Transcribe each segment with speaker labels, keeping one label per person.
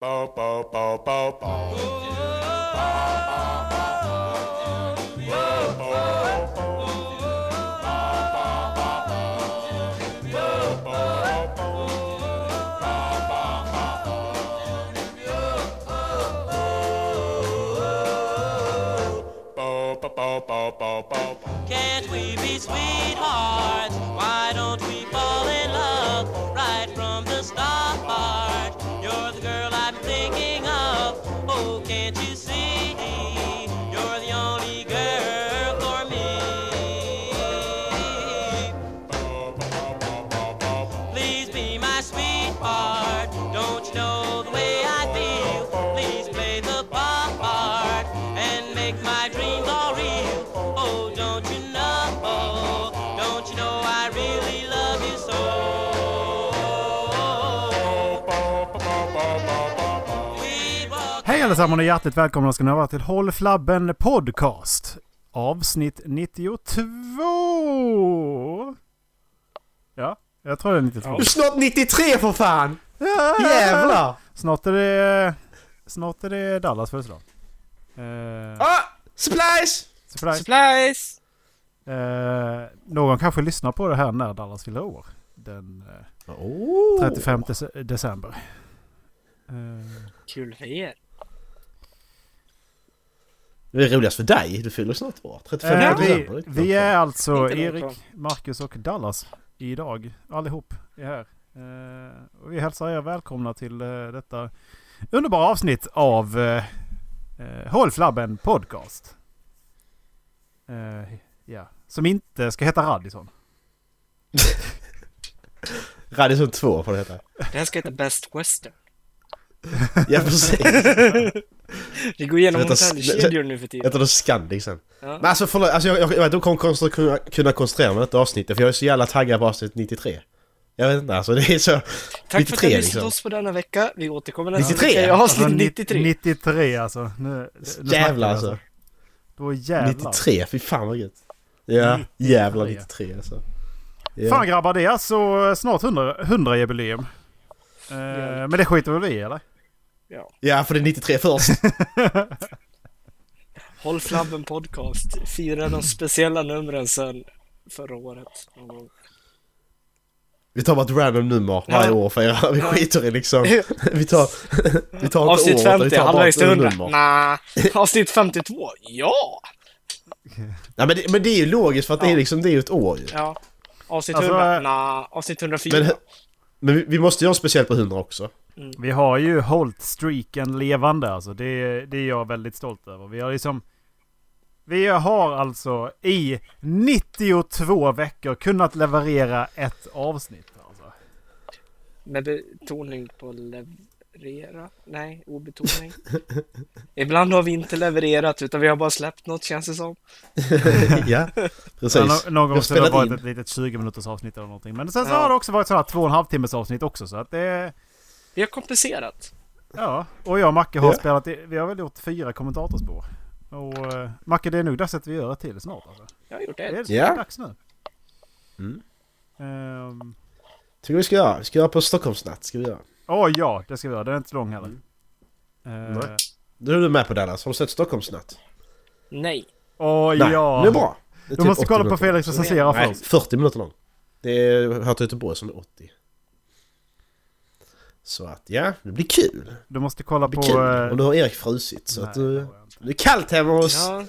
Speaker 1: Bo, bo, bo, bo, bo.
Speaker 2: Can't we be sweethearts? Why don't we
Speaker 3: allesammans och hjärtligt välkomna ska ni vara till Håll Flabben Podcast. Avsnitt 92. Ja, jag tror det är 92.
Speaker 4: Du är snart 93 för fan!
Speaker 3: Ja,
Speaker 4: Jävlar!
Speaker 3: Snart är det, snart är det Dallas födelsedag. Eh,
Speaker 4: Ah! Splice!
Speaker 3: surprise.
Speaker 5: Supplies!
Speaker 3: Eh, någon kanske lyssnar på det här när Dallas fyller år. Den eh,
Speaker 4: Oh.
Speaker 3: 35 dece- december. Eh,
Speaker 5: Kul för er.
Speaker 4: Det är roligast för dig, du fyller snart år. 35
Speaker 3: Eh, vi, vi är alltså Erik. Marcus och Dallas idag. Allihop är här. Eh, och vi hälsar er välkomna till eh, detta underbara avsnitt av eh, eh, Håll Flabben Podcast. Eh, ja. Som inte ska heta Radisson.
Speaker 4: Radisson 2 får det heta.
Speaker 5: Det här ska heta Best Western.
Speaker 4: Ja precis.
Speaker 5: Vi går igenom hotellkedjor nu för tiden.
Speaker 4: Heter det Scandic sen.
Speaker 5: Ja.
Speaker 4: Men alltså förlåt, alltså, jag, jag, jag vet inte om jag kommer konstru- kunna, kunna konstruera med detta avsnittet för jag är så jävla taggad på avsnitt 93. Jag att alltså det är så...
Speaker 5: Tack för att
Speaker 4: 93
Speaker 5: ni har lyssnat
Speaker 4: liksom.
Speaker 5: oss på denna vecka. Vi återkommer nästa
Speaker 4: 93?
Speaker 5: vecka i
Speaker 3: Alltså,
Speaker 5: avsnitt
Speaker 3: ni-
Speaker 5: 93.
Speaker 3: 93 alltså. Nu, nu
Speaker 4: Jävlar
Speaker 3: vi
Speaker 4: alltså.
Speaker 3: Då jävlar.
Speaker 4: 93, fy fan vad gött. Ja,
Speaker 3: 93.
Speaker 4: jävlar 93 alltså. Ja.
Speaker 3: Fan grabbar, det är alltså snart 100, 100 jubileum. Eh, men det skiter väl vi i eller?
Speaker 4: Ja, för det är 93 först.
Speaker 5: Håll Flabben Podcast. Fira de speciella numren sen förra året.
Speaker 4: Vi tar bara ett random nummer varje
Speaker 5: Ja.
Speaker 4: år för er. Vi skiter i liksom... Vi tar... Vi tar inte
Speaker 5: Avsnitt
Speaker 4: året, utan vi
Speaker 5: 50,
Speaker 4: tar bara
Speaker 5: halvvägs till 100.
Speaker 4: nummer.
Speaker 5: Nah. Avsnitt 52, ja!
Speaker 4: Ja, men, det, men det är ju logiskt för att det är
Speaker 5: Ja.
Speaker 4: liksom, det är ju ett år ju.
Speaker 5: Ja. Avsnitt
Speaker 3: Alltså,
Speaker 5: 100,
Speaker 3: eh,
Speaker 5: nah. Avsnitt 104.
Speaker 4: Men, men vi, vi måste göra en speciell på 100 också.
Speaker 3: Vi har ju hållit streaken levande alltså. Det, det är jag väldigt stolt över. Vi har liksom... Vi har alltså i 92 veckor kunnat leverera ett avsnitt. Alltså.
Speaker 5: Med betoning på leverera? Nej, obetoning. Ibland har vi inte levererat utan vi har bara släppt något känns det som.
Speaker 4: ja,
Speaker 3: Ja,
Speaker 4: precis.
Speaker 3: nå- någon gång så har det varit
Speaker 4: in.
Speaker 3: ett litet 20 minuters avsnitt eller någonting. Men sen så
Speaker 5: Ja.
Speaker 3: har det också varit sådana två och en halv timmes avsnitt också. Så att det...
Speaker 5: Vi har kompenserat.
Speaker 3: Ja, och jag och Macke har
Speaker 4: Ja.
Speaker 3: spelat i, Vi har väl gjort fyra kommentatorspår. Och uh, Macke, det är nog dags att vi gör ett till snart alltså.
Speaker 5: Jag har gjort
Speaker 3: Det är,
Speaker 5: ett.
Speaker 4: Ja.
Speaker 3: dags nu.
Speaker 4: Mm.
Speaker 3: Ehm,
Speaker 4: Tycker vi ska göra. Vi ska göra på Stockholmsnatt. Ska vi göra.
Speaker 3: Åh ja, det ska vi göra. Den är inte så lång heller.
Speaker 4: Mm.
Speaker 3: Uh,
Speaker 4: Nej. Nu är du med på Dallas. Har du sett Stockholmsnatt?
Speaker 5: Nej.
Speaker 3: Åh
Speaker 4: Nej,
Speaker 3: ja.
Speaker 4: det är bra. Det är
Speaker 3: Du
Speaker 4: typ
Speaker 3: måste
Speaker 4: 80
Speaker 3: kolla på Felix recensera
Speaker 4: Nej,
Speaker 3: först.
Speaker 4: 40 minuter lång. Det är här till Göteborg som är 80. Så att ja, det blir kul.
Speaker 3: Du måste kolla
Speaker 4: Det
Speaker 3: på...
Speaker 4: kul.
Speaker 3: eh,
Speaker 4: Och nu har Erik frusit så
Speaker 3: nej,
Speaker 4: att
Speaker 3: det
Speaker 4: du... Det är kallt hemma hos,
Speaker 5: Ja,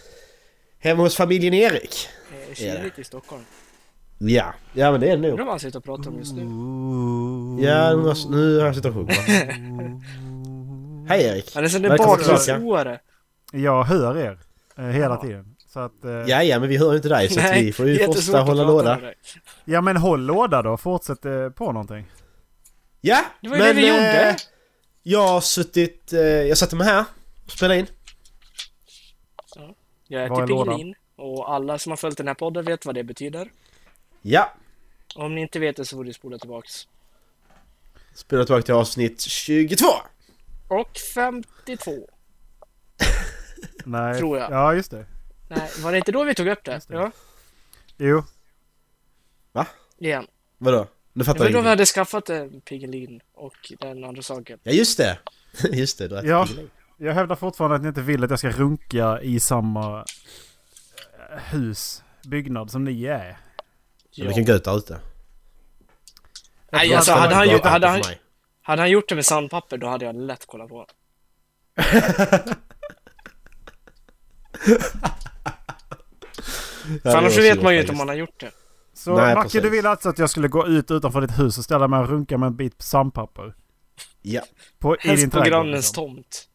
Speaker 4: hemma hos familjen Erik.
Speaker 5: eh,
Speaker 4: Ja.
Speaker 5: kyligt i Stockholm.
Speaker 4: Ja, ja men det är det
Speaker 5: Undrar
Speaker 4: nog.
Speaker 5: vad han sitter och pratar om just nu.
Speaker 4: Ja, nu har- jag suttit och sjungit. Hej Erik!
Speaker 5: Han är som en bakgrundsåare.
Speaker 3: Jag hör er eh, hela
Speaker 5: Ja.
Speaker 3: tiden. Så att... eh,
Speaker 4: Ja, ja, men vi hör ju inte dig så att vi får ju fortsätta hålla låda.
Speaker 3: ja men håll låda då. Fortsätt eh, på någonting.
Speaker 4: Ja,
Speaker 5: Det var ju det vi gjorde.
Speaker 4: Jag har suttit... Eh, jag satte mig här och spelade in.
Speaker 5: Jag
Speaker 3: Vad är
Speaker 5: heter
Speaker 3: lådan?
Speaker 5: Piggelin och alla som har följt den här podden vet vad det betyder.
Speaker 4: Ja,
Speaker 5: Om ni inte vet det så får ni spola tillbaks.
Speaker 4: spelat tillbaka till avsnitt 22.
Speaker 5: Och 52.
Speaker 3: Nej.
Speaker 5: Tror jag.
Speaker 3: Ja, just det.
Speaker 5: Nej, var det inte då vi tog upp det?
Speaker 3: Det.
Speaker 5: Ja,
Speaker 3: Jo.
Speaker 5: igen.
Speaker 4: Vadå? Nu
Speaker 5: Det
Speaker 4: fattar
Speaker 5: var
Speaker 4: jag
Speaker 5: då vi hade skaffat en Piggelin och den andra saken.
Speaker 4: Ja, just det. Just det, du äter
Speaker 3: Ja.
Speaker 4: Piggelin.
Speaker 3: Jag hävdar fortfarande att ni inte vill att jag ska runka i samma eh, hus, byggnad som ni är.
Speaker 4: Men Vi kan gå ut där ute.
Speaker 5: Nej, alltså hade
Speaker 3: det
Speaker 5: han, gjort, hade, han, hade han gjort det med sandpapper då hade jag lätt kollat på.
Speaker 4: Ja,
Speaker 5: För annars vet man ju inte om han har gjort det.
Speaker 3: Så
Speaker 4: Nej,
Speaker 3: Macke,
Speaker 4: precis.
Speaker 3: du vill alltså att jag skulle gå ut utanför ditt hus och ställa mig och runka med en bit sandpapper?
Speaker 4: Ja.
Speaker 3: På, I din
Speaker 5: Helst på grannens
Speaker 3: liksom.
Speaker 5: tomt.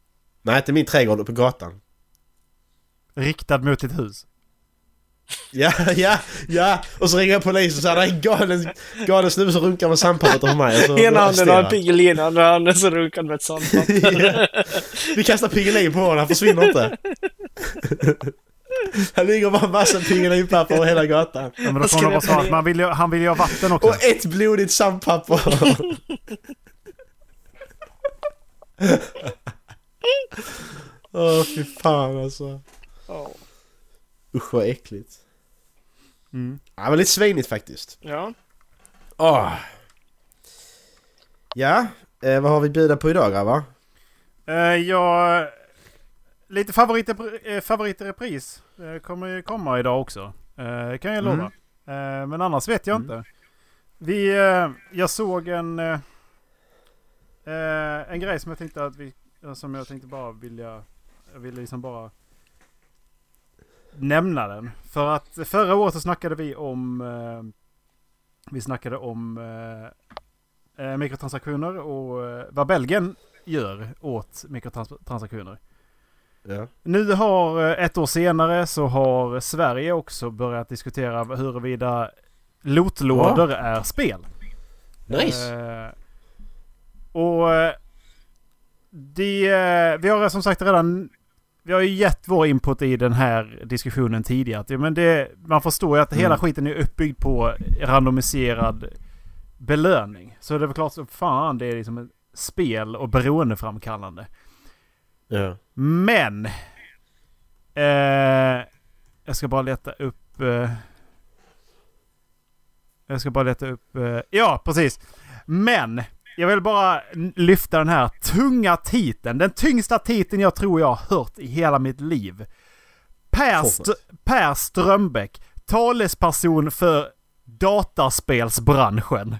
Speaker 4: Nej, inte min trädgård på gatan.
Speaker 3: Riktad mot ditt hus.
Speaker 4: Ja, ja, ja! Och så ringer jag polisen och säger det är en galen, galen snubbe som runkar med sandpappret på mig. Och så
Speaker 5: Ena handen har en. Piggelin, andra handen så runkar med ett sandpapper.
Speaker 4: Ja. Vi kastar Piggelin på honom, han försvinner inte. Han ligger bara en massa Piggelinpapper över hela gatan.
Speaker 3: Ja, men då
Speaker 5: Vad
Speaker 3: får
Speaker 5: ska
Speaker 3: man vill ju, han vill ju ha vatten också.
Speaker 4: Och ett blodigt sandpapper. Åh fy fan alltså. Usch vad äckligt.
Speaker 3: Mm.
Speaker 4: Ja men lite svinigt faktiskt.
Speaker 5: ja.
Speaker 4: Åh. Ja, eh, vad har vi bjuda på idag grabbar?
Speaker 3: Eh, jag... Lite favorit, eh, favorit i repris eh, kommer ju komma idag också. Eh, kan jag lova. Eh, men annars vet jag
Speaker 4: Mm.
Speaker 3: inte. Vi, jag såg en... En grej som jag tänkte att vi... Som jag tänkte bara vilja... Jag ville liksom bara... Nämna den. För att förra året så snackade vi om... Vi snackade om mikrotransaktioner och vad Belgien gör åt mikrotransaktioner.
Speaker 4: Ja.
Speaker 3: Nu har eh, ett år senare så har Sverige också börjat diskutera huruvida lootlådor är spel.
Speaker 4: Nice.
Speaker 3: Eh, och eh, det, eh, vi har som sagt redan vi har ju gett vår input i den här diskussionen tidigare. Ja, Men det, man förstår ju att hela
Speaker 4: Mm.
Speaker 3: skiten är uppbyggd på randomiserad belöning. Så det är väl klart som fan det är liksom ett spel och beroendeframkallande.
Speaker 4: Ja.
Speaker 3: Men! Eh, jag ska bara leta upp... Eh, jag ska bara leta upp... Eh, ja, precis! Men! Jag vill bara lyfta den här tunga titeln. Den tyngsta titeln jag tror jag har hört i hela mitt liv. Per. St- per Strömbäck. Talesperson för dataspelsbranschen.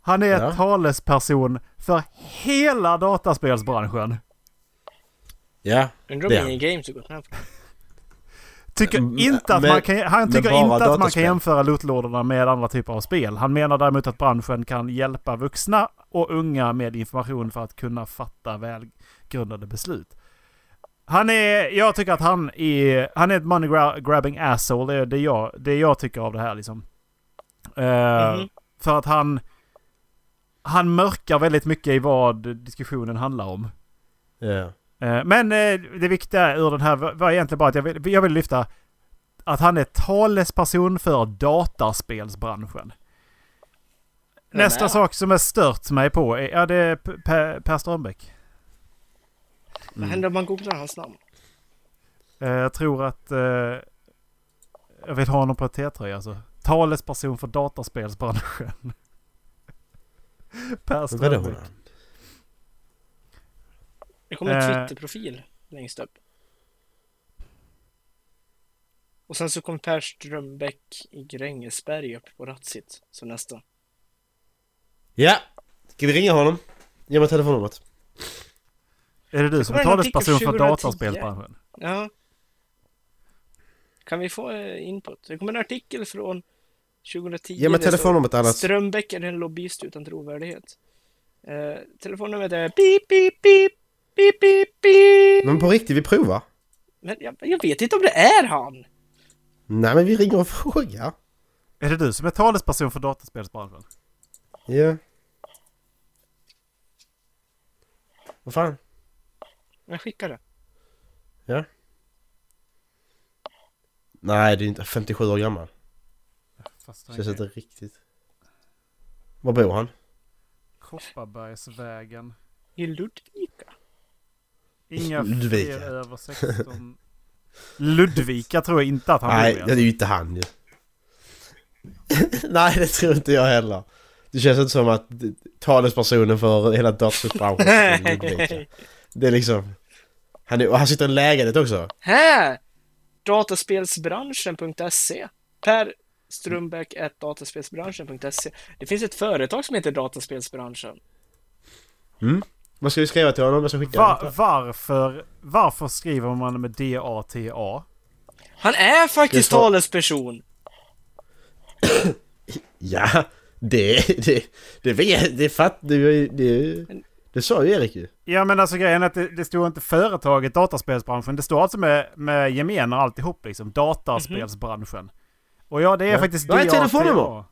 Speaker 3: Han är
Speaker 4: Ja.
Speaker 3: talesperson för hela dataspelsbranschen.
Speaker 4: Ja.
Speaker 5: Undrar
Speaker 4: Det är
Speaker 5: om
Speaker 4: han.
Speaker 5: ingen gått med på
Speaker 3: Tycker
Speaker 4: Mm,
Speaker 3: inte att
Speaker 4: men-
Speaker 3: man kan, han tycker inte att man kan jämföra lootlådorna med andra typer av spel. Han menar däremot att branschen kan hjälpa vuxna och unga med information för att kunna fatta välgrundade beslut. Han är, jag tycker att han är, han är ett money gra- grabbing asshole. Det är det jag, det jag tycker av det här liksom. Eh,
Speaker 5: Mhm.
Speaker 3: För att han, han mörkar väldigt mycket i vad diskussionen handlar om. Eh, Men eh, det viktiga ur den här var egentligen bara att jag vill, jag vill lyfta att han är talesperson för dataspelsbranschen. Nästa
Speaker 5: är
Speaker 3: sak som jag stört mig på är, ja, det är P- Per, per Strömbäck.
Speaker 5: Vad händer om man googlar hans namn?
Speaker 3: Eh, Jag tror att... Eh, jag vill ha honom på ett T-tröja alltså. Talesperson för dataspelsbranschen. per? Strömbäck.
Speaker 5: Det kommer en. Twitter-profil längst upp. Och sen så kommer Per Strömbäck i Grängesberg upp på Ratsit som nästa.
Speaker 4: Ja! Ska vi ringa honom? Ge mig telefonnumret.
Speaker 3: Är det du som är talesperson för
Speaker 5: 2010.
Speaker 3: dataspelsbranschen?
Speaker 5: Ja. Kan vi få eh, input? Det kommer en artikel från 2010.
Speaker 4: Ge mig telefonnumret annars.
Speaker 5: Strömbäck är en lobbyist utan trovärdighet. Eh, telefonnumret är pip, pip, pip, pip, pip, pip.
Speaker 4: Men på riktigt, vi provar.
Speaker 5: Men jag, jag vet inte om det är han.
Speaker 4: Nej men vi ringer och frågar.
Speaker 3: Är det du som är talesperson för dataspelsbranschen?
Speaker 4: Ja. Vad fan?
Speaker 5: Jag skickar det.
Speaker 4: Nej, det är inte 57 år gammal.
Speaker 3: Fast han
Speaker 4: Känns inte riktigt. Var bor han?
Speaker 3: Kopparbergsvägen.
Speaker 5: I Ludvika.
Speaker 3: Inga
Speaker 4: Ludvika.
Speaker 3: fler över 16. Ludvika tror jag inte att han
Speaker 4: Nej,
Speaker 3: bor
Speaker 4: det är
Speaker 3: i.
Speaker 4: ju inte han ju. Nej, det tror inte jag heller. Det känns inte som att talespersonen för hela dataspelsbranschen är Ludvika. Det är liksom... Han, är, och han sitter i lägenhet också.
Speaker 5: Här! Dataspelsbranschen.se Per Strömbäck ett dataspelsbranschen.se Det finns ett företag som heter Dataspelsbranschen.
Speaker 4: Vad ska vi skriva till honom? Jag ska skicka
Speaker 3: Va, varför, varför skriver man med D-A-T-A?
Speaker 5: Han är faktiskt talesperson!
Speaker 4: Ja, det... Det, det vet... Det fatt... Det, det, det sa ju Erik ju.
Speaker 3: Ja men alltså grejen är att det, det står inte företaget dataspelsbranschen. Det står alltså med, med gemener alltihop liksom. Dataspelsbranschen. Och ja, det är
Speaker 4: Ja.
Speaker 3: faktiskt
Speaker 4: Vad är telefonnummer?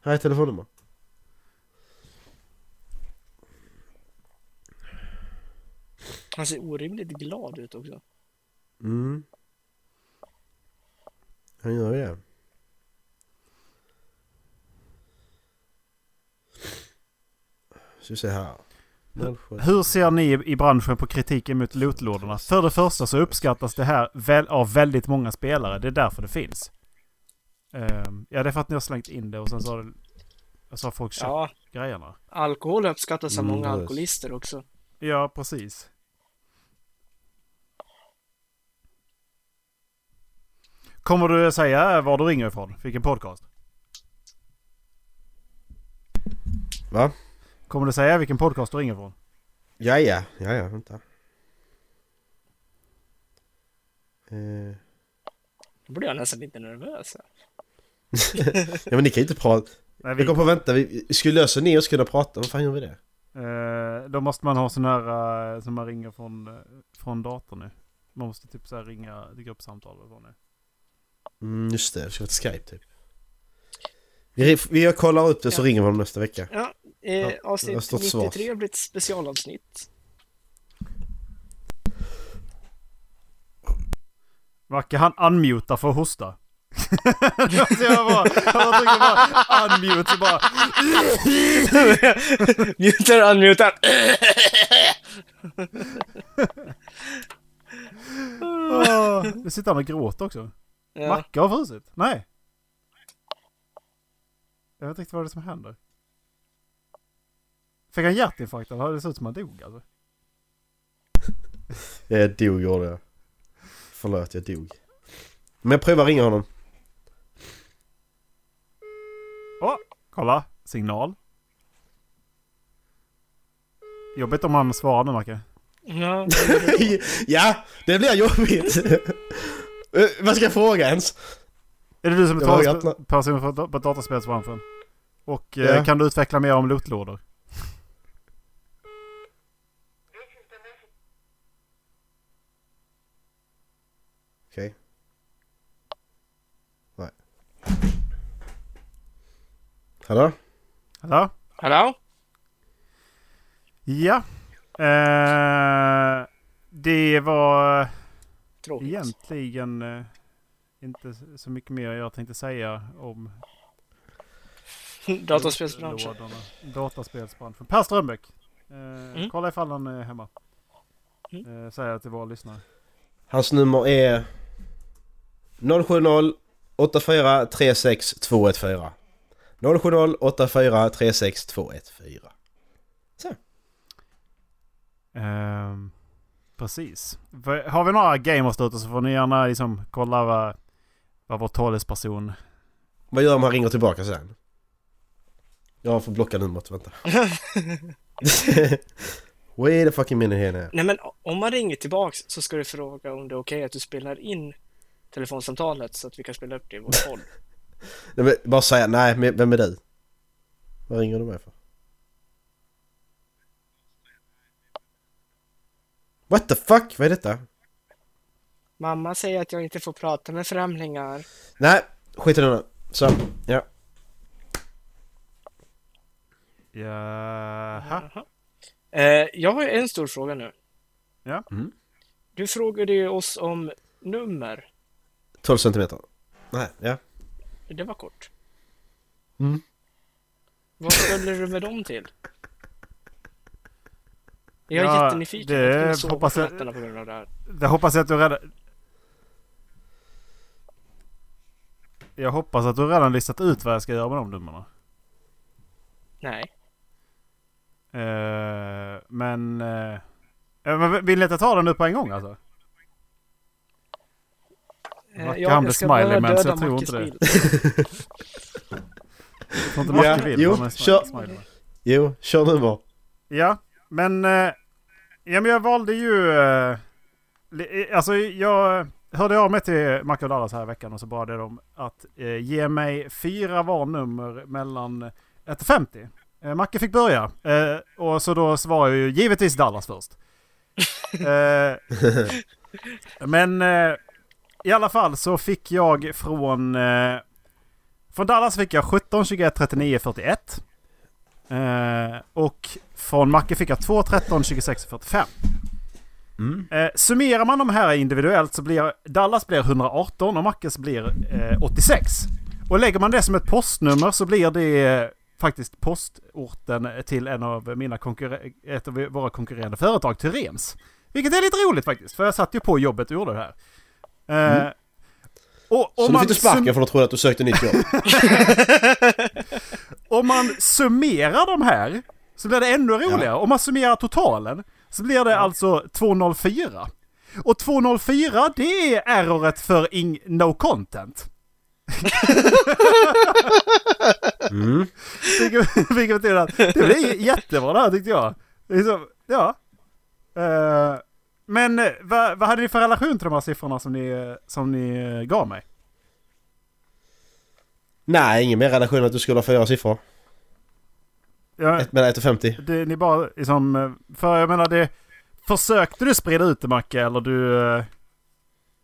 Speaker 4: Här är telefonnummer.
Speaker 5: Han ser orimligt glad ut också.
Speaker 4: Mm. Han gör det. Ska vi se här. 07.
Speaker 3: Hur ser ni i branschen på kritiken mot lootlorderna? För det första så uppskattas det här väl, av väldigt många spelare. Det är därför det finns. Ehm, ja, det är för att ni har slängt in det och sen så har, det, så har folk köpt
Speaker 5: Ja,
Speaker 3: grejerna.
Speaker 5: alkohol uppskattas av
Speaker 4: Mm,
Speaker 5: många alkoholister också.
Speaker 3: Ja, precis. Kommer du säga var du ringer ifrån? Vilken podcast?
Speaker 4: Va?
Speaker 3: Kommer du säga vilken podcast du ringer ifrån?
Speaker 4: Ja, ja. Ja, ja. Vänta. Eh.
Speaker 5: Då blir jag nästan lite nervös.
Speaker 4: Ja men ni kan ju inte prata.
Speaker 3: Nej, vi,
Speaker 4: Jag kom på vänta, vi, skulle lösa ni oss kunna prata? Vad fan gör vi det?
Speaker 3: eh, då måste man ha sån här eh, som man ringer från, eh, från datorn nu. Man måste typ så här ringa till gruppsamtal eller så nu.
Speaker 4: Mm, just det, det ska vara ett Skype typ. Vi, vi kollar upp det så
Speaker 5: Ja.
Speaker 4: ringer vi honom nästa vecka.
Speaker 5: Ja, eh, avsnitt
Speaker 4: stått svars.
Speaker 5: 93 har blivit specialavsnitt.
Speaker 3: Macke han unmutar för att hosta. så jag bara, jag trycker bara unmute så bara...
Speaker 5: Mutar, unmutar.
Speaker 3: Nu sitter han och gråter också.
Speaker 5: Ja.
Speaker 3: Macke har frusit? Nej. Jag vet inte riktigt vad det är som händer. Fick han hjärtinfarkt eller? Det ser ut som han dog alltså.
Speaker 4: Jag dog gjorde jag. Förlåt, jag dog. Men jag prövar ringa honom.
Speaker 3: Åh, kolla. Signal. Jobbigt om han svarar nu Macke.
Speaker 5: Ja,
Speaker 4: ja, det blir jobbigt. Eh, Vad ska jag fråga ens?
Speaker 3: Är det du som är talesperson för, på dataspelsbranschen? Och eh,
Speaker 4: Ja.
Speaker 3: kan du utveckla mer om lootlådor?
Speaker 4: Okej. Nej. Hallå?
Speaker 3: Hallå?
Speaker 5: hallå?
Speaker 3: Ja. Eh, det var
Speaker 5: Tråkigt.
Speaker 3: egentligen eh, inte så mycket mer jag tänkte säga om
Speaker 5: Dataspelsbranschen.
Speaker 3: Dataspelsbranschen. Per Strömbäck. Eh, Kolla ifall han är hemma.
Speaker 5: Mm.
Speaker 3: Eh, säger till våra lyssnare.
Speaker 4: Hans nummer är 070 84 36 214 070 84 36 214
Speaker 3: Ehm, precis. För- Har vi några gamers där ute så får ni gärna liksom kolla vad, vad vår talesperson...
Speaker 4: Vad gör om han ringer tillbaka sen? Jag får blocka numret, vänta. Wait a fucking minute here now.
Speaker 5: Nej men om man ringer tillbaks så ska du fråga om det är okej att du spelar in telefonsamtalet så att vi kan spela upp det i vår podd.
Speaker 4: Nej, men bara säga nej, men vem är du? Vad ringer du mig för? What the fuck? Vad är detta?
Speaker 5: Mamma säger att jag inte får prata med främlingar.
Speaker 4: Nej, skit i det nu. Så, ja.
Speaker 3: Jaha.
Speaker 5: Eh, jag har en stor fråga nu.
Speaker 3: Ja.
Speaker 4: Mm.
Speaker 5: Du frågade ju oss om nummer.
Speaker 4: 12 centimeter. Nej, ja.
Speaker 5: Det var kort.
Speaker 4: Mm.
Speaker 5: Vad skulle du med dem till? Jag är
Speaker 3: Ja,
Speaker 5: jättenyfiken.
Speaker 3: det
Speaker 5: Jag kommer
Speaker 3: hoppas
Speaker 5: på
Speaker 3: jag-
Speaker 5: nätterna på grund av det här.
Speaker 3: Det hoppas jag att du räddar. Jag hoppas att du redan listat ut vad jag ska göra med de numren.
Speaker 5: Nej.
Speaker 3: Eh, men... men vill ni inte ta den nu på en gång alltså?
Speaker 5: Eh,
Speaker 3: Macke,
Speaker 5: ja,
Speaker 3: han
Speaker 5: ska
Speaker 3: smiley, men så jag tror inte det. Jag tror inte Macke
Speaker 4: Ja,
Speaker 3: vill.
Speaker 4: jo,
Speaker 3: ha med smi-
Speaker 4: kör.
Speaker 3: smiley.
Speaker 4: Jo, kör nummer.
Speaker 3: Ja, men... eh, ja, men jag valde ju... eh, alltså jag hörde av mig till Macke och Dallas här i veckan och så bad jag dem att ge mig fyra valnummer mellan 1 och 50. Eh, Macke fick börja. Och så då svarade jag ju givetvis Dallas först. Men i alla fall så fick jag från... Eh, från Dallas fick jag 17, 21, 39, 41. Eh, och från Macke fick jag 2, 13, 26 och 45.
Speaker 4: Mm.
Speaker 3: Eh, summerar man de här individuellt så blir Dallas blir 118 och Mackes blir eh, 86. Och lägger man det som ett postnummer så blir det eh, faktiskt postorten till en av mina ett av våra konkurrerande företag, Tyrens. Vilket är lite roligt faktiskt, för jag satt ju på jobbet och gjorde det här. Eh, och,
Speaker 4: Så du
Speaker 3: man
Speaker 4: fick du sparken för att trodde att du sökte nytt jobb?
Speaker 3: om man summerar de här så blir det ännu roligare. Om man summerar totalen så blir det alltså 204. Och 204 det är erroret för ing no content.
Speaker 4: Mm.
Speaker 3: Vilket vilket betyder att det blir jättebra det här tyckte jag. Liksom, ja. Eh, men eh, vad, vad hade ni för relation till de här siffrorna som ni, eh, som ni eh, gav mig?
Speaker 4: Nej, ingen mer relation att du skulle ha fyra siffror.
Speaker 3: Jag,
Speaker 4: Ett mellan 1 och 50.
Speaker 3: det, ni bara liksom, för jag menar det, försökte du sprida ut det Macke eller du,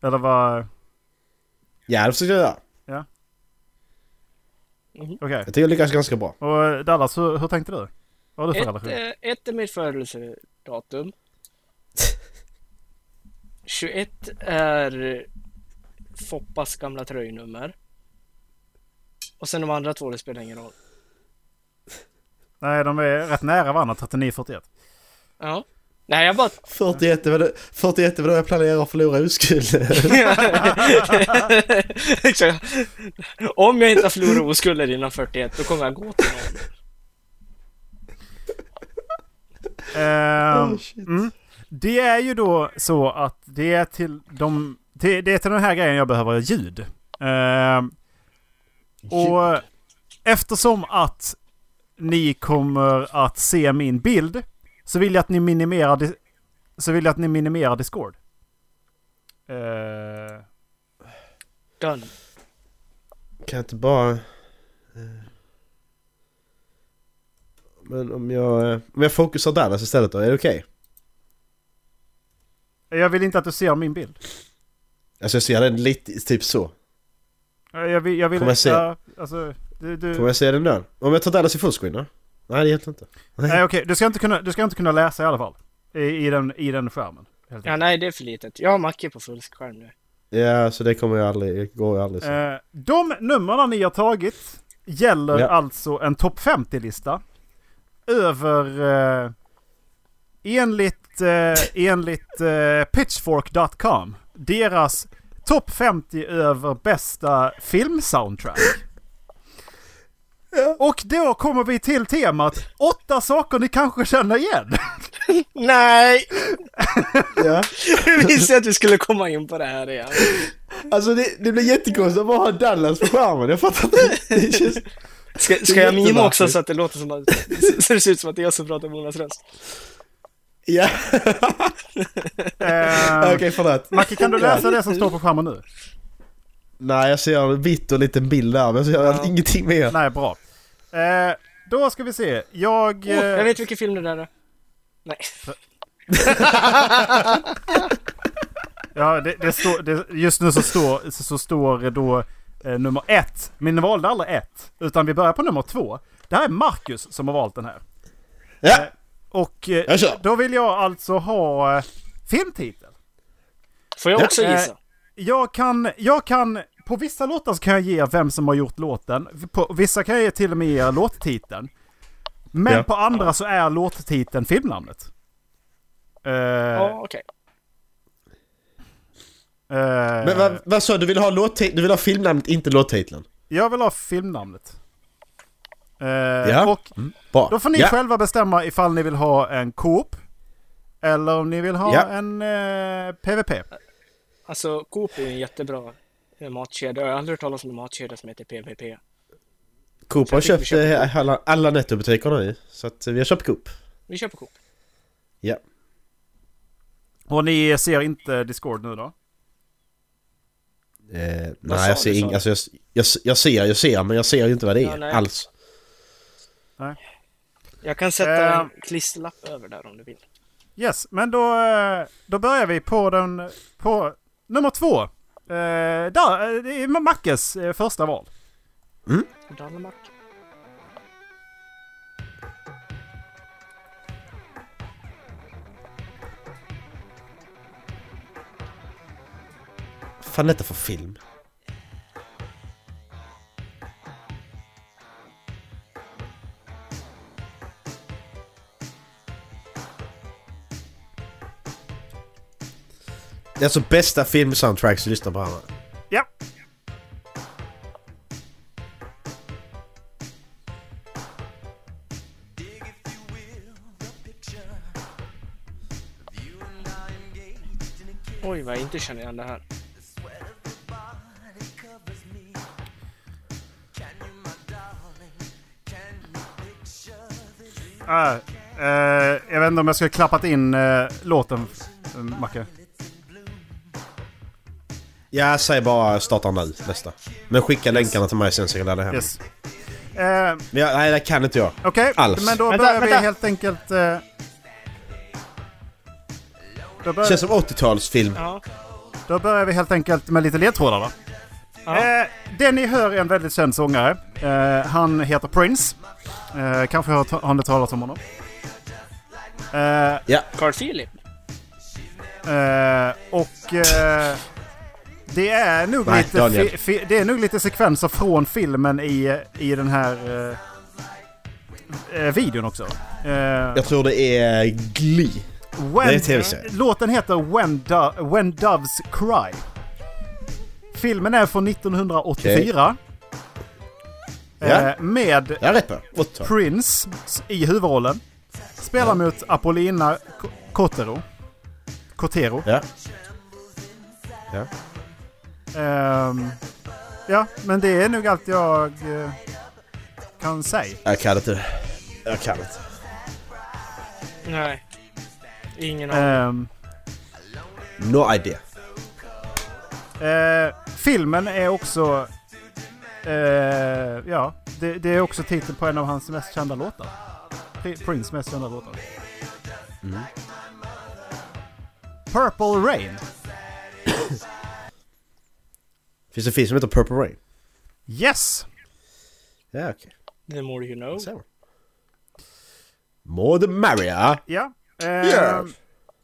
Speaker 3: eller vad,
Speaker 4: Ja, det försökte jag göra.
Speaker 3: okej.
Speaker 4: Jag tycker jag lyckas ganska bra.
Speaker 3: Och Dallas, hur, hur tänkte du? Vad har du för
Speaker 5: Ett,
Speaker 3: relation?
Speaker 5: ett är mitt födelsedatum. 21 är Foppas gamla tröjnummer. Och sen de andra två, det spelar ingen roll.
Speaker 3: Nej, de är rätt nära varandra, 39-41.
Speaker 5: Ja. Nej, jag bara...
Speaker 4: 41 var det, 41 var då jag planerar att förlora oskulden.
Speaker 5: Exakt. Om jag inte har förlorat oskulden innan 41, då kommer jag gå till någon.
Speaker 3: Ehm,
Speaker 4: Oh, shit.
Speaker 3: mm. Det är ju då så att det är till de... Det, det är till den här grejen jag behöver ljud. Ehm, och eftersom att ni kommer att se min bild så vill jag att ni minimerar, så vill jag att ni minimerar Discord. Ehm,
Speaker 5: Done.
Speaker 4: Kan jag inte bara... eh, Men om jag, eh, om jag fokusar Dallas istället då, är det okej?
Speaker 3: Jag vill inte att du ser min bild.
Speaker 4: Alltså jag ser den lite, typ så.
Speaker 3: Jag vill... Jag vill
Speaker 4: Kommer jag se?
Speaker 3: Ja, alltså, du, du,
Speaker 4: Får jag se den då? Om jag tar Dallas i fullscreen då? Nej det hjälper inte.
Speaker 3: Nej okej, du, ska inte kunna, du ska inte kunna läsa i alla fall. I, i, den, i den skärmen. helt
Speaker 5: Ja,
Speaker 3: enkelt.
Speaker 5: nej, det är för litet. Jag har Macke på fullskärm nu.
Speaker 4: Ja, så det kommer jag aldrig, det går ju aldrig så.
Speaker 3: Eh, de numren ni har tagit gäller
Speaker 4: Ja.
Speaker 3: alltså en topp 50-lista. Över... Eh, enligt eh, enligt eh, Pitchfork.com. Deras topp 50 över bästa filmsoundtrack. Och då kommer vi till temat åtta saker ni kanske känner igen.
Speaker 5: Nej!
Speaker 4: Ja.
Speaker 5: Jag visste att vi skulle komma in på det här igen.
Speaker 4: Alltså det, det blir jättekonstigt att bara ha Dallas på skärmen, jag fattar inte. Det känns...
Speaker 5: Ska, ska jag mima också så att det låter som att, så det ser ut som att det är jag som pratar med Jonas röst?
Speaker 4: Ja.
Speaker 3: Eh,
Speaker 4: Okej, förlåt.
Speaker 3: Macke, kan du läsa det som står på skärmen nu?
Speaker 4: Nej, jag ser en vitt och liten bild där, men jag ser
Speaker 5: Ja.
Speaker 4: ingenting mer.
Speaker 3: Nej, bra. Eh, då ska vi se. Jag...
Speaker 5: Åh, jag
Speaker 3: eh,
Speaker 5: vet vilken film det där är. Nej.
Speaker 3: Ja, det, det står, det, just nu så står, så, så står det då eh, nummer ett. Men ni valde aldrig ett. Utan vi börjar på nummer två. Det här är Marcus som har valt den här.
Speaker 4: Ja,
Speaker 3: Eh, och eh, då vill jag alltså ha eh, filmtitel.
Speaker 5: Får jag
Speaker 4: Ja.
Speaker 5: också gissa?
Speaker 3: Jag kan, jag kan, på vissa låtar så kan jag ge vem som har gjort låten. På vissa kan jag ge till och med ge låttiteln. Men
Speaker 4: Ja.
Speaker 3: på andra så är låttiteln filmnamnet. Eh,
Speaker 5: Ja, okej.
Speaker 3: Eh,
Speaker 4: Men vad, vad sa du? Du vill ha, låt- du vill ha filmnamnet, inte låttiteln?
Speaker 3: Jag vill ha filmnamnet. Eh,
Speaker 4: Ja.
Speaker 3: Och
Speaker 4: Bra.
Speaker 3: då får ni
Speaker 4: ja.
Speaker 3: själva bestämma ifall ni vill ha en Coop. Eller om ni vill ha
Speaker 4: Ja.
Speaker 3: en eh, PVP.
Speaker 5: Alltså, Coop är ju en jättebra eh, matkedja. Jag har aldrig hört talas om en matkedja som heter PVP.
Speaker 4: Coop har köpt
Speaker 5: köper
Speaker 4: eh, alla, alla Nettobutiker nu. Så att vi har köpt Coop.
Speaker 5: Vi köper Coop.
Speaker 4: Ja.
Speaker 3: Och ni ser inte Discord nu då?
Speaker 4: Eh, nej, jag ser
Speaker 5: sa
Speaker 4: ing,
Speaker 5: du?
Speaker 4: alltså, jag, jag, jag ser, jag ser, men jag ser ju inte vad det är
Speaker 5: Ja, nej. Jag kan sätta
Speaker 3: Eh.
Speaker 5: en klisterlapp över där om du vill.
Speaker 3: Yes, men då, eh, då börjar vi på den... På nummer två. Eh, där, eh, det är Mackes eh, första val.
Speaker 5: Danmark.
Speaker 4: Vad fan är detta för film? Det är alltså bästa filmsoundtracks du lyssnar på nu.
Speaker 3: Ja.
Speaker 5: Oj, vad jag inte känner igen det här.
Speaker 3: Äh, eh, jag vet inte om jag ska klappat in eh, låten, Macke.
Speaker 4: Jag säger bara starta nu, nästa. Men skicka länkarna till mig sen så jag kan ladda hem.
Speaker 3: Yes. Eh,
Speaker 4: Men jag, nej, det kan inte jag.
Speaker 3: Okej,
Speaker 4: Alls.
Speaker 3: men då
Speaker 5: Vänta,
Speaker 3: börjar vi
Speaker 5: vänta.
Speaker 3: helt enkelt... Eh, då, bör,
Speaker 4: Känns som 80-talsfilm.
Speaker 5: Ja.
Speaker 3: då börjar vi helt enkelt med lite ledtrådar då.
Speaker 5: Ja.
Speaker 3: Eh, den ni hör är en väldigt känd sångare. Eh, han heter Prince. Eh, kanske har, ni talat om honom? Eh,
Speaker 5: Carl Philip.
Speaker 3: Eh, och eh, det är nog
Speaker 4: Nej,
Speaker 3: lite fi, det är nog lite sekvenser från filmen i, i den här eh, eh, videon också. Eh,
Speaker 4: Jag tror det är Glee.
Speaker 3: when,
Speaker 4: det är tv-serie.
Speaker 3: Låten heter When, Do, When Doves Cry. Filmen är från 1984.
Speaker 4: Ja.
Speaker 3: Eh, med
Speaker 4: Jag är rätt på. 80
Speaker 3: Prince i huvudrollen. Spelar mot Apollina Kotero. Kotero.
Speaker 4: Ja. Ja.
Speaker 3: Ehm, ja, men det är nog allt jag eh, kan säga.
Speaker 4: Jag kan inte. Jag kan inte.
Speaker 5: Nej. Ingen aning.
Speaker 3: Ehm,
Speaker 4: No idea.
Speaker 3: eh, filmen är också... eh, ja, det, det är också titeln på en av hans mest kända låtar. Pri- Prince mest kända låtar.
Speaker 4: Mm.
Speaker 3: Purple Rain.
Speaker 4: Finns det en film som heter Purple Rain?
Speaker 3: Yes!
Speaker 4: Ja, okej.
Speaker 5: The more you know.
Speaker 4: Okay. More the merrier.
Speaker 3: Ja. ehm,
Speaker 4: Ja.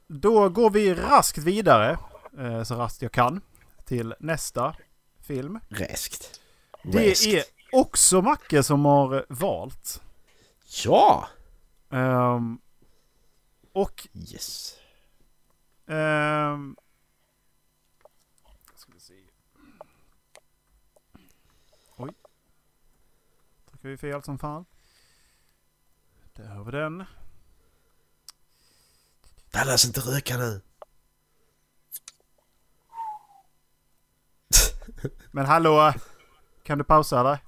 Speaker 3: Då går vi raskt vidare, eh, så raskt jag kan, till nästa film.
Speaker 4: Räskt.
Speaker 3: Det är också Macke som har valt.
Speaker 4: Ja!
Speaker 3: Ehm, och...
Speaker 4: Yes.
Speaker 3: ehm, ska vi se. Oj. Trycker vi fel som fan. Där har vi den.
Speaker 4: Dallas inte röka nu.
Speaker 3: Men hallå! Kan du pausa eller?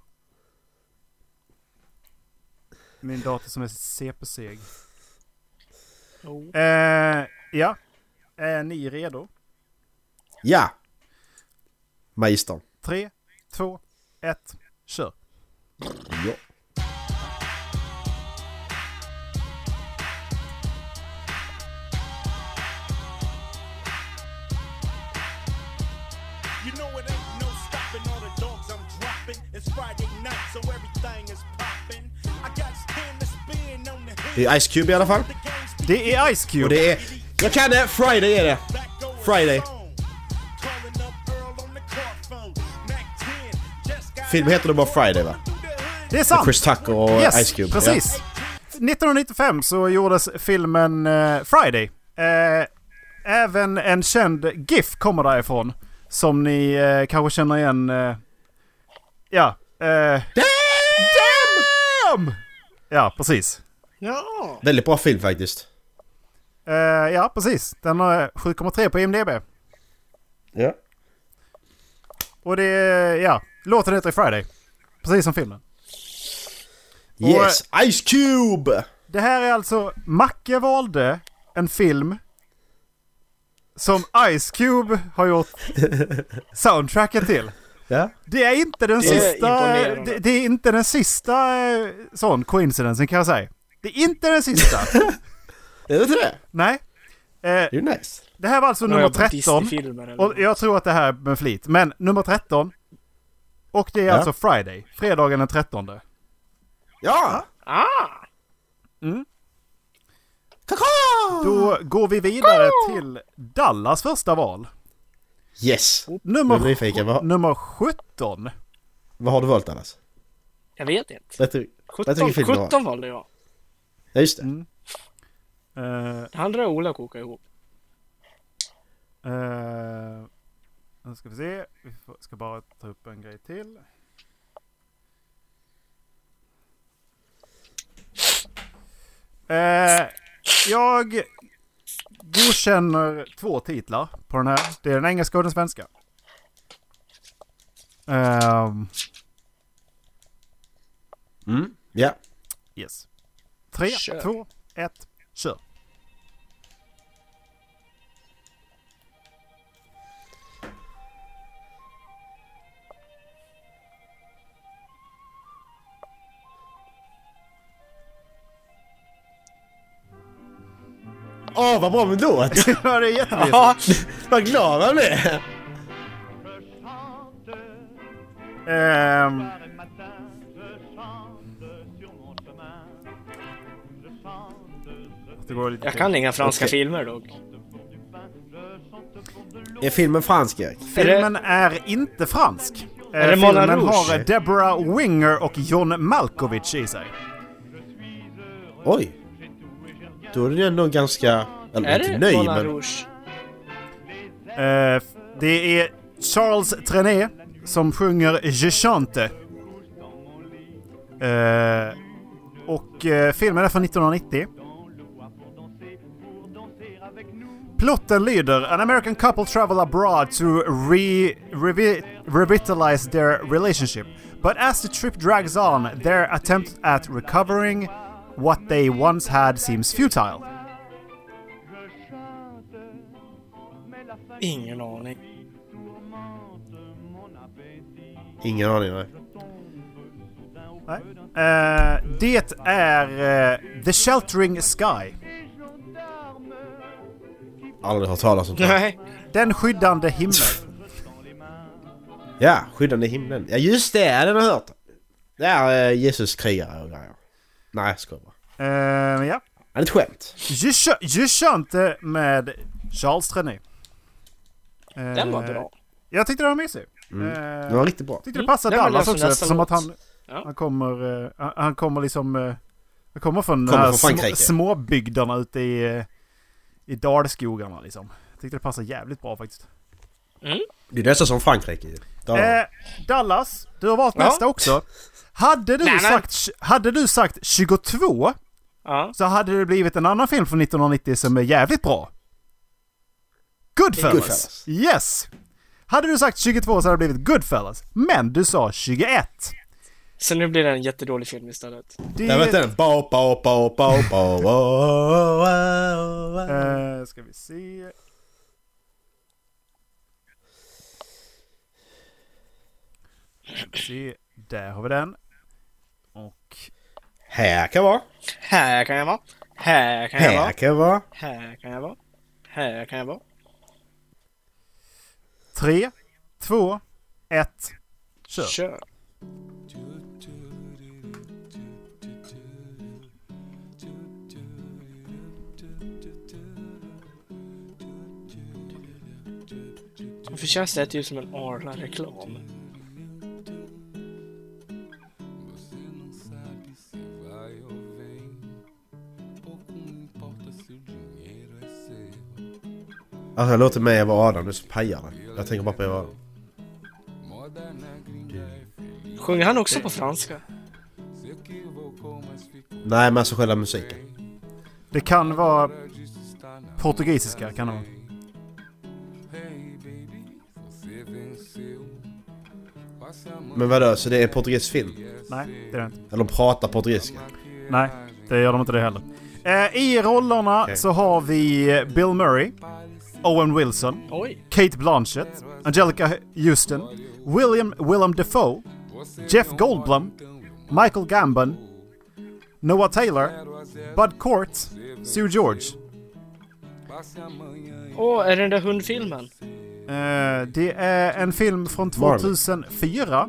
Speaker 3: Min dator som är CP-seg.
Speaker 5: Oh.
Speaker 3: Eh, ja. Är ni redo?
Speaker 4: Ja! Magistern.
Speaker 3: Tre, två, ett, kör!
Speaker 4: Ja.
Speaker 1: You know it ain't no stopping all the dogs I'm dropping. It's Friday night, so everything is popping. I got stand to spin on the
Speaker 4: Det är Ice Cube i alla fall.
Speaker 1: The
Speaker 3: Det er är Ice Cube!
Speaker 4: Och det er- är... Jag kan det! Friday är det! Friday.
Speaker 1: the phone. Calling up Earl on the car phone. Mac 10 just got
Speaker 4: Filmen heter då bara Friday va?
Speaker 3: Det är sant!
Speaker 4: Chris Tucker och
Speaker 3: yes,
Speaker 4: Ice Cube.
Speaker 3: precis! 1995 så gjordes filmen eh, Friday. Eh, även en känd GIF kommer därifrån. Som ni eh, kanske känner igen. Eh, ja. Eh, Damn! Ja, precis.
Speaker 5: Ja!
Speaker 4: Väldigt bra film faktiskt.
Speaker 3: Eh, ja, precis. Den har 7,3 på IMDB.
Speaker 4: Ja.
Speaker 3: Och det ja, låten heter Friday. Precis som filmen.
Speaker 4: Yes! Ice Cube!
Speaker 3: Det här är alltså, Macke valde en film som Ice Cube har gjort soundtracket till.
Speaker 4: Ja.
Speaker 3: Det är inte den
Speaker 5: Det är
Speaker 3: sista...
Speaker 5: imponerande.
Speaker 3: Det, det är inte den sista eh, sån coincidensen kan jag säga. Det är inte den sista.
Speaker 4: Är det inte det?
Speaker 3: Nej. Eh,
Speaker 4: Det är nice.
Speaker 3: det här var alltså nummer
Speaker 5: jag på
Speaker 3: 13.
Speaker 5: Disney-filmer eller
Speaker 3: Och jag tror att det här är med flit. Men nummer 13. Och det är
Speaker 4: Ja.
Speaker 3: alltså Friday. Fredagen den 13.
Speaker 4: Ja!
Speaker 5: Ah!
Speaker 3: Då går vi vidare till Dallas första val.
Speaker 4: Yes!
Speaker 3: Nummer,
Speaker 4: Jag nyfiken. Vad,
Speaker 3: nummer 17.
Speaker 4: vad har du valt annars?
Speaker 5: Jag vet inte.
Speaker 4: Vet du? Vet du
Speaker 5: 17,
Speaker 4: vilken film det var?
Speaker 5: 17 valde jag.
Speaker 4: Ja, just det.
Speaker 3: Mm. Eh,
Speaker 5: Det andra är Ola koka ihop.
Speaker 3: eh, nu ska vi se. Vi ska bara ta upp en grej till. Eh, jag godkänner två titlar på den här. Det är den engelska och den svenska. Ehm,
Speaker 4: Mm. Ja.
Speaker 3: yes. Tre,
Speaker 5: Kör.
Speaker 3: två, ett, kör.
Speaker 4: Åh, vad bra med låt!
Speaker 3: ja, det är.
Speaker 5: Ja,
Speaker 4: vad glad man blir!
Speaker 3: Det lite
Speaker 5: jag kan inga franska
Speaker 4: Okej.
Speaker 5: filmer dock.
Speaker 4: Är filmen fransk, Erik?
Speaker 3: Filmen är inte fransk. Eh,
Speaker 5: Är det Moulin
Speaker 3: filmen
Speaker 5: Rouge?
Speaker 3: har Deborah Winger och John Malkovich i sig.
Speaker 4: Oj! Då är den ändå ganska... Eller
Speaker 5: Är
Speaker 4: inte
Speaker 5: det
Speaker 4: nöjd, men...
Speaker 5: Rouge?
Speaker 3: Eh, det är Charles Trenet som sjunger Je chante. Eh, och eh, filmen är från 1990. Plotten lyder An American couple travel abroad to re, revi, revitalize their relationship. But as the trip drags on, their attempt at recovering what they once had seems futile.
Speaker 5: Ingen aning.
Speaker 4: Ingen aning, nej.
Speaker 3: Nej. Eh, det är eh, The Sheltering Sky.
Speaker 4: Aldrig hört talas om det.
Speaker 5: Nej.
Speaker 3: Den skyddande himlen.
Speaker 4: Ja, Skyddande himlen. Ja, just det! Den har jag hört. Det är eh, Jesus krigare och grejer. Nej, jag skojar bara.
Speaker 3: Eh, ja.
Speaker 4: Det är ett skämt.
Speaker 3: Je ch- Je chante med Charles Trenet. Eh,
Speaker 5: Den var bra.
Speaker 3: Jag tyckte den var mysig.
Speaker 4: Mm.
Speaker 3: Eh,
Speaker 4: Den var riktigt bra.
Speaker 3: tyckte det
Speaker 5: Mm,
Speaker 3: passade
Speaker 5: var
Speaker 3: Dallas också eftersom att han,
Speaker 5: Ja.
Speaker 3: han kommer... eh, han- kommer liksom... eh, han kommer från
Speaker 4: Kommer från
Speaker 3: små,
Speaker 4: Frankrike.
Speaker 3: småbygderna ute i, eh, i dalskogarna liksom. Jag tyckte det passade jävligt bra faktiskt.
Speaker 4: Det är nästan som Frankrike.
Speaker 3: Eh, Dallas, du har valt
Speaker 5: Ja.
Speaker 3: nästa också. Hade du,
Speaker 5: Nej, nej.
Speaker 3: sagt, hade du sagt 22
Speaker 5: Ja.
Speaker 3: så hade det blivit en annan film från 1990 som är jävligt bra. Goodfellas.
Speaker 4: Goodfellas.
Speaker 3: Yes! Hade du sagt 22 så hade det blivit Goodfellas. Men du sa 21.
Speaker 5: Så nu blir det en jättedålig film istället.
Speaker 3: Det...
Speaker 4: Jag vet den. Bo, bo, bo, bo, bo, bo, bo, bo.
Speaker 3: Eh, ska vi se. Ska vi se. Där har vi den.
Speaker 4: Här kan vara.
Speaker 5: Här kan jag vara. Här kan jag
Speaker 4: Här
Speaker 5: vara.
Speaker 4: kan vara.
Speaker 5: Här kan jag vara. Här kan jag vara.
Speaker 3: tre, två, ett, kör.
Speaker 5: Kör. Varför känns det här typ som en Arla-reklam?
Speaker 4: Alltså jag låter mig vara Adam, du så pajar det. Jag tänker bara på Eva
Speaker 5: Sjunger han också på franska?
Speaker 4: Nej men alltså själva musiken.
Speaker 3: Det kan vara portugisiska. Kan det vara.
Speaker 4: Men vadå, så det är portugisisk film?
Speaker 3: Nej, det är det inte.
Speaker 4: Eller de pratar portugisiska?
Speaker 3: Nej, det gör de inte det heller. Eh, I rollerna
Speaker 4: Okej.
Speaker 3: så har vi Bill Murray, Owen Wilson,
Speaker 5: Oj.
Speaker 3: Kate Blanchett, Angelica Houston, William Willem Dafoe, Jeff Goldblum, Michael Gambon, Noah Taylor, Bud Cort, Sue George.
Speaker 5: Åh, är det den där hundfilmen?
Speaker 3: Eh, det är en film från
Speaker 4: Marley.
Speaker 3: 2004.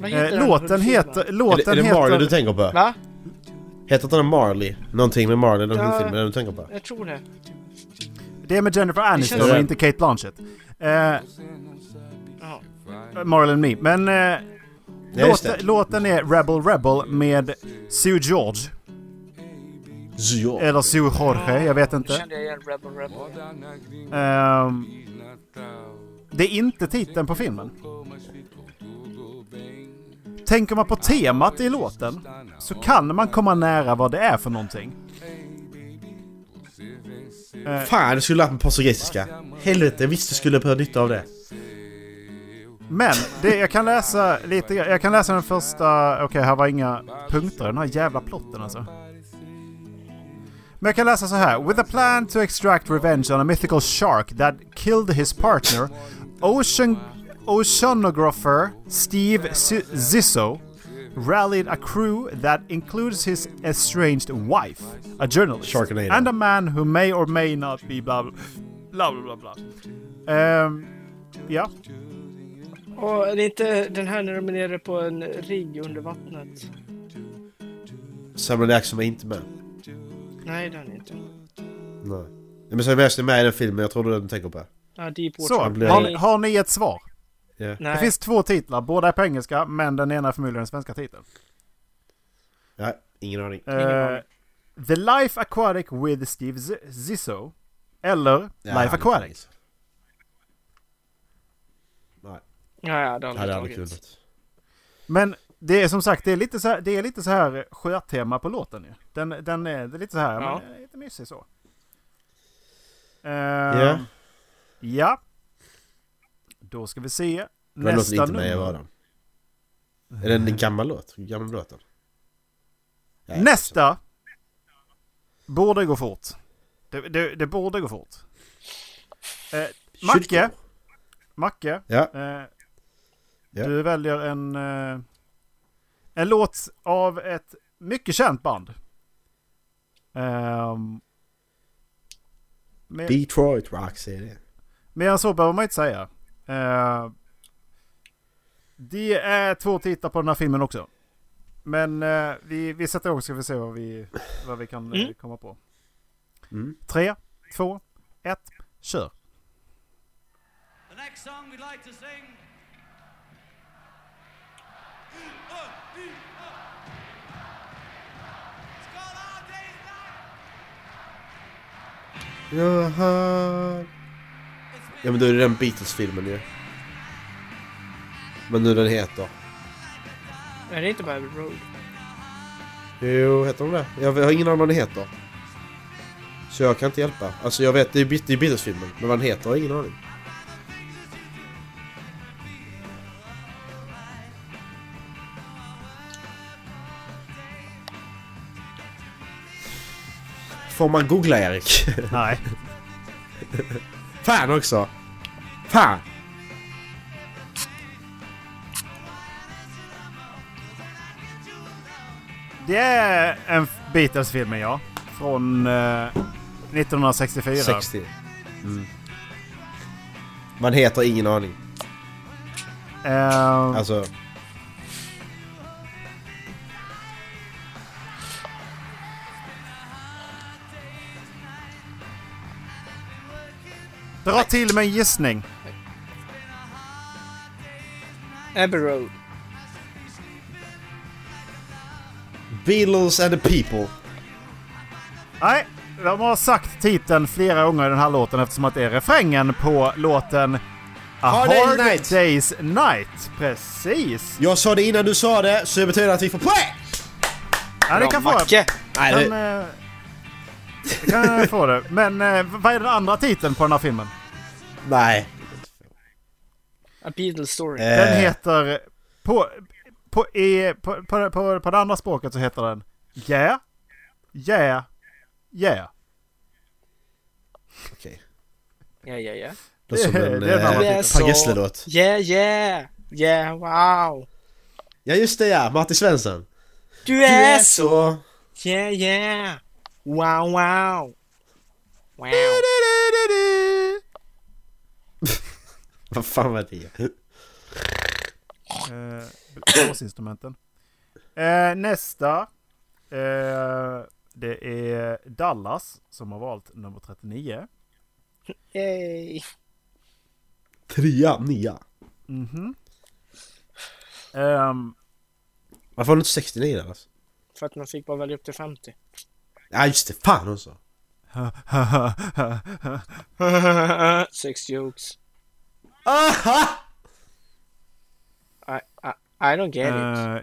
Speaker 5: Vad heter
Speaker 3: Eh,
Speaker 5: den
Speaker 3: låten
Speaker 5: hundfilmen?
Speaker 3: heter...
Speaker 4: Är det,
Speaker 3: Låten
Speaker 4: är det Marley
Speaker 3: heter...
Speaker 4: du tänker på?
Speaker 5: Va?
Speaker 4: Heter inte den Marley? Någonting med Marley, den
Speaker 5: Ja.
Speaker 4: den du tänker på?
Speaker 5: Jag tror det.
Speaker 3: Det är med Jennifer Aniston
Speaker 5: känns-
Speaker 3: och inte Kate Blanchett. Eh. Marlon Me. Men eh,
Speaker 4: Ja, just
Speaker 3: låten, är Rebel Rebel med Sue George.
Speaker 4: Zio.
Speaker 3: Eller Sue Jorge, jag vet inte.
Speaker 5: kände jag igen Rebel Rebel.
Speaker 3: Ehm, det är inte titeln på filmen. Tänker man på temat i låten så kan man komma nära vad det är för någonting. Eh,
Speaker 4: Fan, du skulle lärt mig portugisiska. Helvete, jag visste du skulle ha nytta av det.
Speaker 3: Men det, jag kan läsa lite Jag kan läsa den första... Okej, här var inga punkter. Den här jävla plotten alltså. Men jag kan läsa så här. With a plan to extract revenge on a mythical shark that killed his partner, Ocean, oceanographer Steve Zissou rallied a crew that includes his estranged wife, a journalist,
Speaker 4: Sharknado.
Speaker 3: and a man who may or may not be blah blah blah blah blah. Ehm, ja.
Speaker 5: Och är det inte den här när de är nere på en rigg under vattnet?
Speaker 4: Samuel Jackson var inte med.
Speaker 5: Nej, den är inte.
Speaker 4: Nej. Men Samuel Jackson är med i den filmen, jag tror det är den du tänker på.
Speaker 5: Ja, Deepwater.
Speaker 3: Så, har, har ni ett svar?
Speaker 5: Nej.
Speaker 3: Det finns två titlar, båda är på engelska, men den ena är förmodligen den svenska titeln.
Speaker 4: Ja, ingen aning.
Speaker 5: Ingen
Speaker 3: Eh,
Speaker 5: aning.
Speaker 3: The Life Aquatic with Steve Z- Zissou. Eller
Speaker 4: Ja,
Speaker 3: Life Aquatic.
Speaker 4: Nej,
Speaker 5: Ja, ja, det har
Speaker 4: hade aldrig kunnat.
Speaker 3: Men det är som sagt, det är lite så här, det är lite så här sjötema på låten ju. Den, den är, det är lite så här,
Speaker 5: Ja.
Speaker 3: men, lite mysig så.
Speaker 4: Ja.
Speaker 3: Uh, Ja. Då ska vi se.
Speaker 4: Den låter
Speaker 3: Nästa
Speaker 4: inte med i. Är det en gammal låt? Gammal låten? Nej,
Speaker 3: Nästa borde gå fort. Det, det, det borde gå fort. Eh, Macke. Macke
Speaker 4: Ja,
Speaker 3: eh,
Speaker 4: Ja.
Speaker 3: du väljer en, eh, en låt av ett mycket känt band. Um, mer,
Speaker 4: Detroit är det.
Speaker 3: mer än så behöver man inte säga. Eh, det är två titlar på den här filmen också. Men eh, vi, vi sätter igång så ska vi se vad vi, vad vi kan eh,
Speaker 5: Mm.
Speaker 3: komma på.
Speaker 4: Mm.
Speaker 3: Tre, två, ett, kör.
Speaker 2: The next song we'd like to sing. It's called All Day's Night.
Speaker 4: Jaha. Ja men då är det den Beatles-filmen ju. Men nu den heter.
Speaker 5: Är det inte bara Abbey Road?
Speaker 4: Jo, heter de det? Jag har ingen aning vad den heter. Så jag kan inte hjälpa. Alltså jag vet, det är, det är Beatles-filmen. Men vad den heter har jag ingen aning. Får man googla Erik?
Speaker 3: Nej.
Speaker 4: Fan också! Fan!
Speaker 3: Det är en Beatles-film ja. Från eh, 1964.
Speaker 4: 60. Mm. Man heter ingen aning.
Speaker 3: Eh,
Speaker 4: Alltså...
Speaker 3: dra till med en gissning.
Speaker 5: Abbey Road.
Speaker 4: Beatles and the people.
Speaker 3: Nej, de har sagt titeln flera gånger i den här låten eftersom att det är refrängen på låten A
Speaker 4: Hard
Speaker 3: Hard,
Speaker 4: Day's Night.
Speaker 3: Day's Night. Precis.
Speaker 4: Jag sa det innan du sa det, så det betyder att vi får poäng!
Speaker 3: Ja, det
Speaker 5: Bra,
Speaker 3: kan få.
Speaker 5: Macke!
Speaker 4: Nej, det,
Speaker 3: eh, det kan jag få det. Men eh, vad är den andra titeln på den här filmen?
Speaker 4: nej.
Speaker 5: A Beatles Story.
Speaker 3: Den
Speaker 4: Eh,
Speaker 3: heter... På, på, i, på, på, på, på det andra språket så heter den Yeah, Yeah, Yeah.
Speaker 4: Okej.
Speaker 5: Ja, ja, ja.
Speaker 4: Det låter som en
Speaker 3: är
Speaker 4: eh. Per Gessle-låt.
Speaker 5: Yeah, yeah! Yeah, wow!
Speaker 4: Ja just det ja, Martin Svensson.
Speaker 5: Du är så... Yeah, yeah! Wow, wow! Wow!
Speaker 4: Vad fan var det?
Speaker 3: Eh, Blåsinstrumenten. Eh, nästa. Eh, det är Dallas som har valt nummer 39.
Speaker 5: Yay!
Speaker 4: Trea, nia.
Speaker 3: Mhm. Ehm,
Speaker 4: Varför har du inte 69 där alltså?
Speaker 5: För att man fick bara välja upp till 50.
Speaker 4: Ja just det, fan också.
Speaker 5: Sex jokes.
Speaker 4: Aha!
Speaker 5: I, I, I don't get it.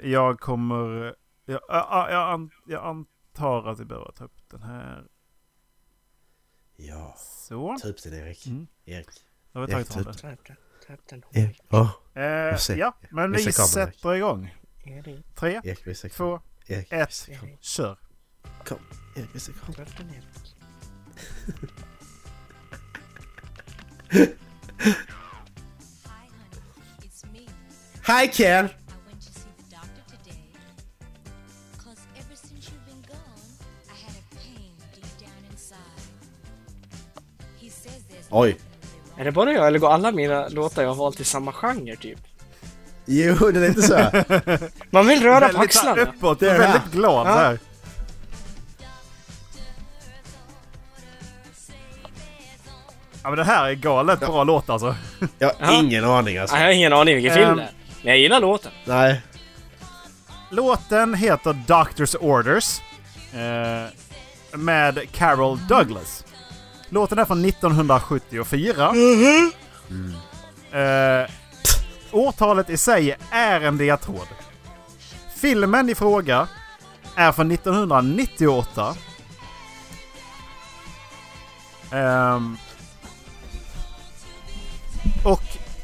Speaker 3: eh, jag kommer... Jag, jag, jag, an, jag antar att vi behöver ta upp den här.
Speaker 4: Ja,
Speaker 3: Så.
Speaker 4: ta upp den Erik.
Speaker 3: Mm.
Speaker 4: Erik.
Speaker 3: Då har vi tagit
Speaker 4: ta
Speaker 3: om
Speaker 4: upp
Speaker 5: den, trapp den.
Speaker 4: Erik. Ja,
Speaker 3: Eh, ja, men
Speaker 4: Vi Erik.
Speaker 3: sätter igång.
Speaker 5: Erik,
Speaker 3: Tre,
Speaker 4: Erik
Speaker 3: två,
Speaker 4: Erik.
Speaker 3: ett,
Speaker 5: Erik,
Speaker 3: kör.
Speaker 4: Kom. Erik
Speaker 5: trapp den Erik.
Speaker 6: Hi,
Speaker 4: Ken! Oj.
Speaker 5: Är det bara jag eller går alla mina låtar jag har valt i samma genre typ?
Speaker 4: Jo, det är inte så.
Speaker 5: Man vill röra på
Speaker 3: Väldigt
Speaker 5: axlarna.
Speaker 3: uppåt,
Speaker 4: Det är
Speaker 3: väldigt glad
Speaker 5: Ja.
Speaker 3: här. Ja men det här är galet bra låt alltså.
Speaker 4: Jag har
Speaker 5: Ja.
Speaker 4: ingen aning alltså.
Speaker 5: Jag har ingen aning vilken film
Speaker 3: Ehm.
Speaker 5: det är. Men jag gillar låten.
Speaker 4: Nej.
Speaker 3: Låten heter Doctor's Orders. Eh, med Carol Douglas. Låten är från 1974. Eh, årtalet i sig är en ledtråd. Filmen i fråga är från 1998. Ehm, och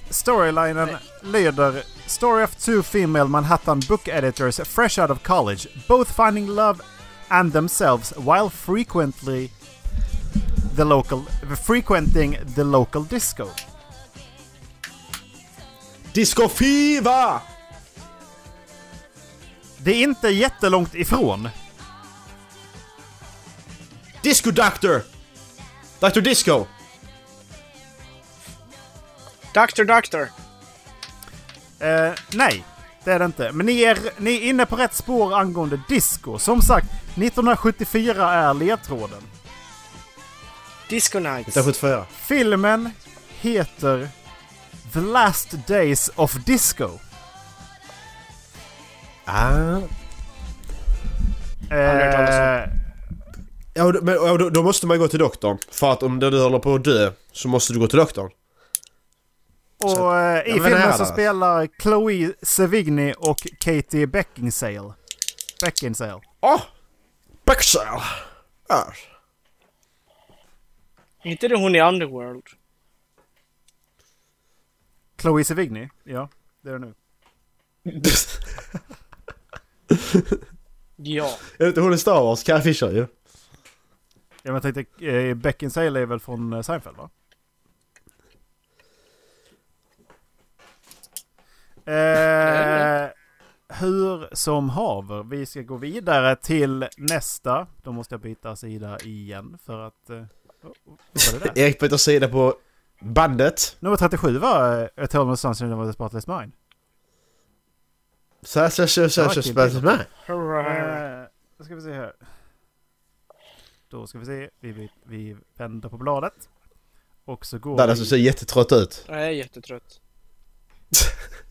Speaker 3: storylinen lyder Story of two female Manhattan book editors fresh out of college, both finding love and themselves while frequently the local frequenting the local disco.
Speaker 4: Disco Fever!
Speaker 3: Det är inte jättelångt ifrån.
Speaker 4: Disco Doctor! Dr Disco!
Speaker 5: Doctor Doctor.
Speaker 3: Eh, nej, det är det inte. Men ni är, ni är inne på rätt spår angående disco. Som sagt, 1974 är ledtråden.
Speaker 5: Disco Nights.
Speaker 4: 1974.
Speaker 3: Filmen heter The Last Days of Disco.
Speaker 4: Ah.
Speaker 3: Eh,
Speaker 4: Ja, men, då, då måste man gå till doktorn. För att om du håller på att dö så måste du gå till doktorn.
Speaker 3: Och eh, i
Speaker 4: Ja, men
Speaker 3: filmen så spelar Chloe Sevigny och Katie Beckinsale. Beckinsale.
Speaker 4: Åh! Oh! Bexel! Ja.
Speaker 5: inte det hon i Underworld?
Speaker 3: Chloe Sevigny? Ja, det är det nu.
Speaker 5: Ja.
Speaker 4: Är det inte hon i Star Wars? Carrie Fisher ju.
Speaker 3: Ja, men jag tänkte, eh, Beckinsale är väl från eh, Seinfeld va? Eh, hur som haver, vi ska gå vidare till nästa. Då måste jag byta sida igen för att... Eh, det där?
Speaker 4: Erik byter sida på bandet.
Speaker 3: Nummer 37 var uh, Eternal Sunshine of the Spotless Mind.
Speaker 4: Så här, så, så, så,
Speaker 3: Ja,
Speaker 4: så,
Speaker 3: kul.
Speaker 4: så, så, med.
Speaker 5: Hurra.
Speaker 3: Eh, då ska vi se här. Då ska vi se. Vi, vi, vi vänder på bladet. Och så går
Speaker 4: Dallas, du
Speaker 3: vi...
Speaker 4: ser jättetrött ut.
Speaker 5: Jag är jättetrött.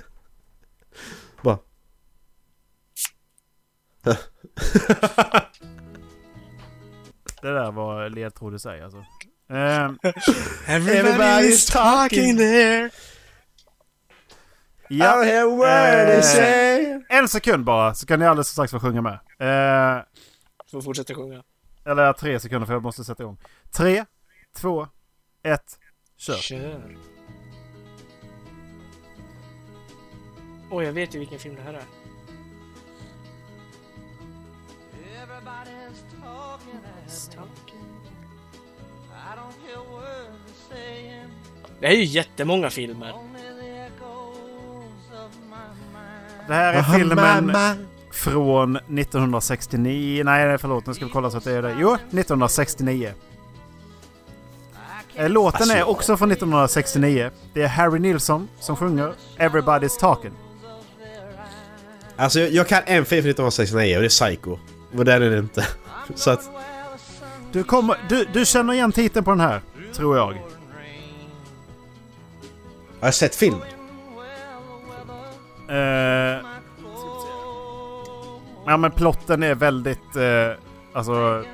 Speaker 3: det där var ledtråd i sig alltså. Ehm,
Speaker 5: Everybody's talking there.
Speaker 3: ja,
Speaker 4: I hear what they say.
Speaker 3: en sekund bara så kan ni alldeles strax få sjunga med. Eh,
Speaker 5: Får fortsätta sjunga.
Speaker 3: eller tre sekunder för jag måste sätta igång. Tre, två, ett, kör.
Speaker 5: Kör. Åh, jag vet ju vilken film det här är. Det är ju jättemånga filmer.
Speaker 3: Det här är
Speaker 4: Aha,
Speaker 3: filmen från 1969. Nej, förlåt. Nu ska vi kolla så att det är det. Jo, 1969. Eh, Låten är också från 1969. Det är Harry Nilsson som sjunger Everybody's Talking.
Speaker 4: Alltså jag, jag kan en film från 1969 och det är Psycho. Och den är det inte. Så att...
Speaker 3: Du, kommer, du, du känner igen titeln på den här, tror jag.
Speaker 4: Har jag sett film?
Speaker 3: Eh, ja men plotten är väldigt... Eh, alltså...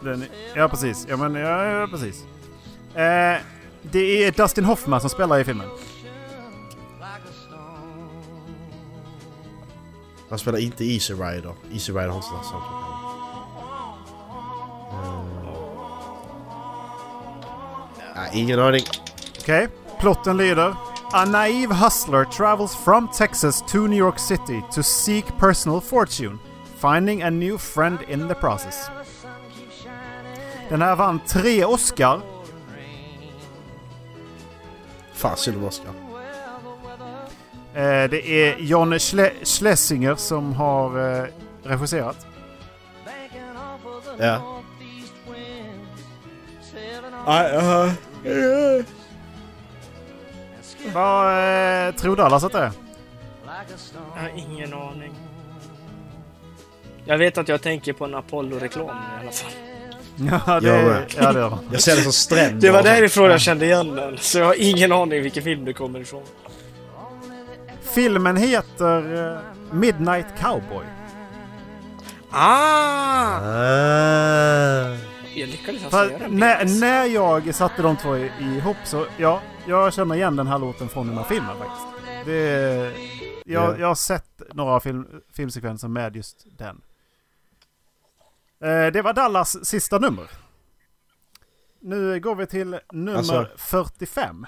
Speaker 3: Den, ja precis. Ja men ja, ja precis. Eh, det är Dustin Hoffman som spelar i filmen.
Speaker 4: Han spelar inte Easy Rider. Easy Rider har inte sådana saker. Nej, ingen aning.
Speaker 3: Okej. Plotten lyder. A naive hustler travels from Texas to New York City to seek personal fortune, finding a new friend in the process. Den här vann tre Oscar
Speaker 4: Fan, om Oscar.
Speaker 3: Eh, det är John Schle- Schlesinger som har eh, regisserat.
Speaker 4: Ja. Nej, uh,
Speaker 3: Vad eh, tror Dallas att det är?
Speaker 5: Jag har ingen aning. Jag vet att jag tänker på en Apollo-reklam i alla fall.
Speaker 3: Ja, det,
Speaker 4: Jag
Speaker 3: ja, det gör han.
Speaker 4: Jag ser det som stränder.
Speaker 5: Det var därifrån jag kände igen den. Så jag har ingen aning vilken film det kommer ifrån.
Speaker 3: Filmen heter eh, Midnight Cowboy.
Speaker 5: Ah!
Speaker 4: Ah.
Speaker 5: Jag lyckades alltså göra
Speaker 3: när, när jag satte de två ihop så ja, jag känner igen den här låten från den här filmen faktiskt. Det, jag,
Speaker 4: Ja.
Speaker 3: jag har sett några film, filmsekvenser med just den. Eh, det var Dallas sista nummer. Nu går vi till nummer
Speaker 4: Alltså-
Speaker 3: 45.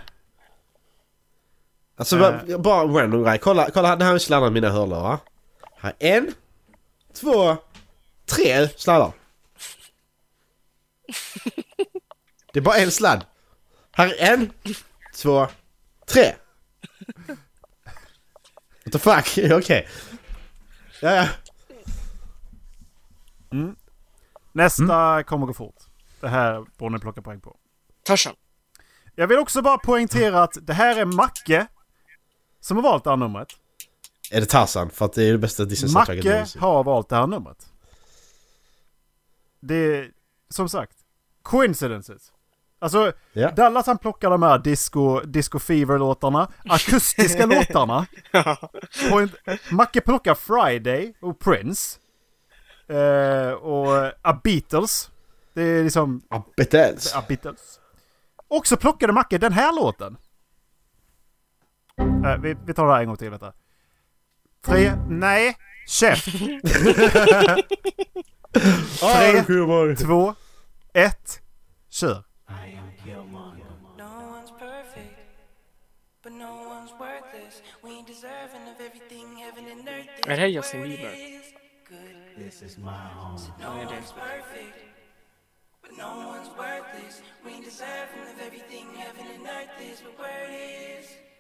Speaker 4: Alltså
Speaker 3: Eh.
Speaker 4: bara, random grej. Kolla, kolla det här är sladdar mina hörlurar. Här är en, två, tre sladdar. Det är bara en sladd. Här är en, två, tre. What the fuck? Okej. Ja, ja.
Speaker 3: Nästa kommer gå fort. Det här borde ni plocka poäng på.
Speaker 5: Tarzan.
Speaker 3: Jag vill också bara poängtera att det här är Macke som har valt det här numret.
Speaker 4: Är det Tarzan? För att det är det bästa Disney-soundtracket
Speaker 3: Macke
Speaker 4: någonsin.
Speaker 3: har valt det här numret. Det är, som sagt, coincidences. Alltså,
Speaker 4: Ja.
Speaker 3: Dallas han plockar de här disco, disco fever-låtarna, akustiska låtarna. Point, Macke plockar Friday och Prince. Eh, och A Beatles. Det är liksom
Speaker 4: Ah, Beatles.
Speaker 3: A Beatles. Och så plockade Macke den här låten. Eh, vi, vi tar det här en gång till. Detta. Tre, nej, käft. Tre, två, ett, kör.
Speaker 7: Is.
Speaker 5: Är det Justin Bieber?
Speaker 7: This is my home. No
Speaker 5: Nej, det är
Speaker 7: one's perfect, but no one's worthless. We deserving of everything heaven and earth is. But word is good.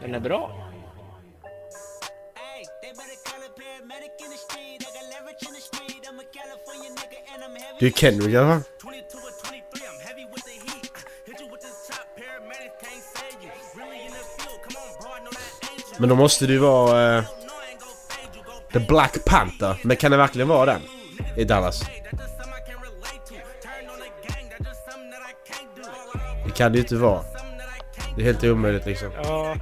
Speaker 5: Den är bra.
Speaker 4: Du är Kendrick i alla fall. Men då måste det ju vara... eh, The Black Panther. Men kan det verkligen vara den? I Dallas? Det kan det ju inte vara. Det är helt omöjligt liksom.
Speaker 5: Ja.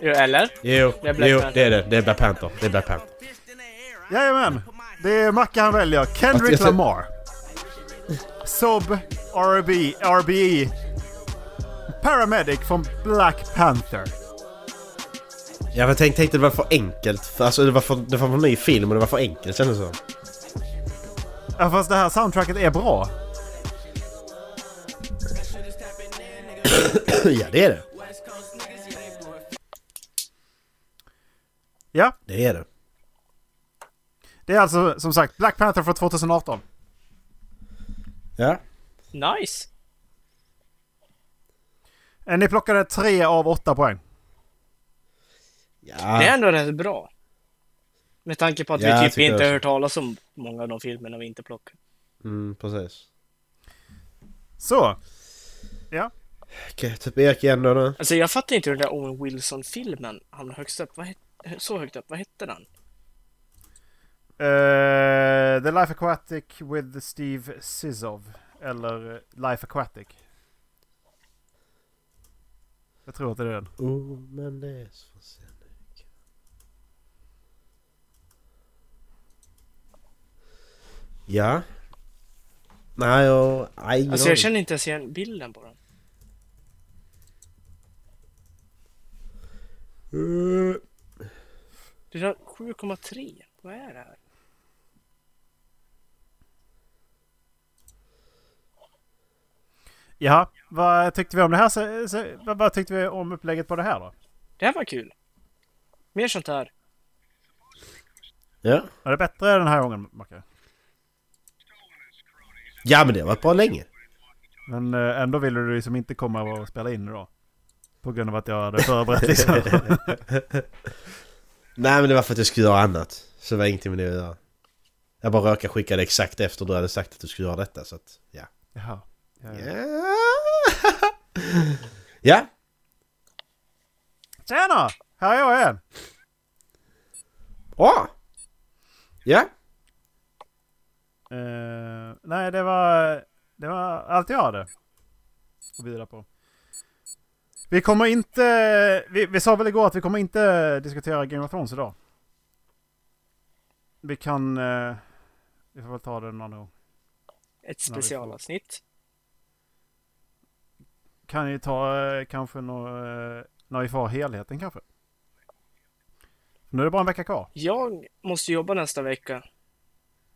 Speaker 5: Ja, Eller?
Speaker 4: Jo,
Speaker 5: Det är Black
Speaker 4: jo det är det. Det är Black Panther. Det är Black Panther.
Speaker 3: Jajamän! Det är Macke han väljer. Kendrick Lamar. Sob RB, RBE. Paramedic från Black Panther.
Speaker 4: Ja, jag tänkte, tänkte det var för enkelt. Alltså det var för, det var för ny film och det var för enkelt kändes det som.
Speaker 3: Ja, fast det här soundtracket är bra.
Speaker 4: ja, det är det.
Speaker 3: Ja,
Speaker 4: Det är det.
Speaker 3: det är alltså som sagt Black Panther från 2018.
Speaker 4: Ja.
Speaker 5: Nice!
Speaker 3: Eh, Ni plockade tre av åtta poäng.
Speaker 4: Ja.
Speaker 5: Det är ändå rätt bra. Med tanke på att
Speaker 4: Ja,
Speaker 5: vi typ inte har hört talas om många av de filmerna vi inte plockar.
Speaker 4: Mm, precis.
Speaker 3: Så. Ja.
Speaker 4: Okej, typ Erik igen då nu.
Speaker 5: Alltså jag fattar inte hur den där Owen Wilson-filmen hamnade högst upp. Vad så högt upp, vad hette den?
Speaker 3: Eh, The Life Aquatic with Steve Sizov. Eller eh, Life Aquatic. Jag tror att det är den.
Speaker 4: Oh, men det är så sen. Ja. Nej, jag... Nej, ingen
Speaker 5: Alltså jag känner inte ens igen bilden på den. Det är 7,3. Vad är det här?
Speaker 3: Jaha, vad tyckte vi om det här? Så, så, vad, vad tyckte vi om upplägget på det här då?
Speaker 5: Det här var kul. Mer sånt här.
Speaker 4: Ja.
Speaker 3: Var det bättre den här gången, Macke?
Speaker 4: Ja, men det har varit bra länge.
Speaker 3: Men eh, ändå ville du liksom inte komma och spela in idag. På grund av att jag hade förberett liksom.
Speaker 4: Nej, men det var för att jag skulle göra annat. Så det var ingenting med det att göra. Jag bara råkade skicka det exakt efter du hade sagt att du skulle göra detta, så att... Ja.
Speaker 3: Jaha. Ja, ja.
Speaker 4: Ja. ja.
Speaker 3: Tjena! Här är jag igen!
Speaker 4: Åh! Ja.
Speaker 3: Eh, nej, det var, det var allt jag hade. Gå vidare på. Vi kommer inte... Vi, vi sa väl igår att vi kommer inte diskutera Game of Thrones idag. Vi kan... Eh, vi får väl ta det en annan gång.
Speaker 5: Ett specialavsnitt.
Speaker 3: Kan ju ta eh, kanske nå, eh, när vi får helheten kanske. Nu är det bara en vecka kvar.
Speaker 5: Jag måste jobba nästa vecka.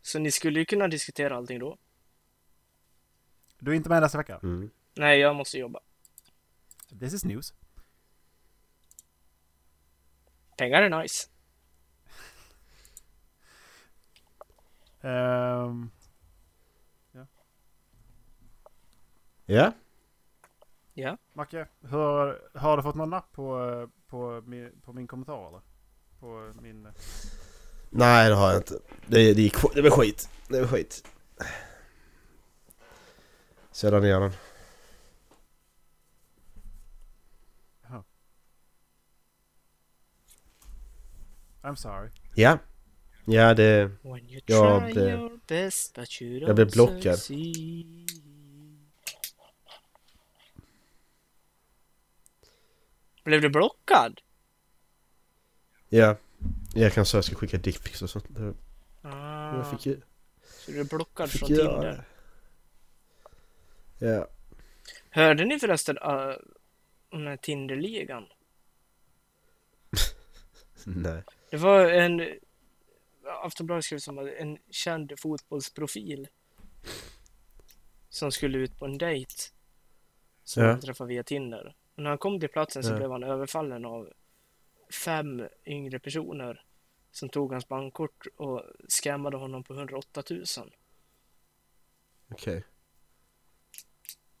Speaker 5: Så ni skulle ju kunna diskutera allting då.
Speaker 3: Du är inte med nästa vecka.
Speaker 4: Mm.
Speaker 5: Nej, jag måste jobba.
Speaker 3: This is news.
Speaker 5: Pengar är nice.
Speaker 3: Ehm,
Speaker 4: Ja.
Speaker 5: Ja.
Speaker 3: Macke, hur, har du fått någon napp på, eh, på, min, på min kommentar eller? På min...
Speaker 4: Nej, det har jag inte. Det, det, gick, det var skit. Det var skit. Sedan ner den.
Speaker 3: I'm sorry.
Speaker 4: Ja. Ja, det...
Speaker 5: When you
Speaker 4: Jag
Speaker 5: try
Speaker 4: blev-
Speaker 5: your best but you
Speaker 4: jag blev blockad.
Speaker 5: succeed. Blev du blockad?
Speaker 4: Ja. Jag kan säga att jag ska skicka dickpics och sånt. Det-
Speaker 5: Ah,
Speaker 4: Jag fick ju...
Speaker 5: så du är blockad från Tinder?
Speaker 4: det. Ja.
Speaker 5: Hörde ni förresten uh, om den här Tinderligan?
Speaker 4: Nej.
Speaker 5: Det var en... Aftonbladet skrev som en känd fotbollsprofil som skulle ut på en dejt som
Speaker 4: Ja.
Speaker 5: han träffade via Tinder. Och när han kom till platsen så
Speaker 4: Ja.
Speaker 5: blev han överfallen av fem yngre personer som tog hans bankkort och scammade honom på 108 000.
Speaker 4: Okej.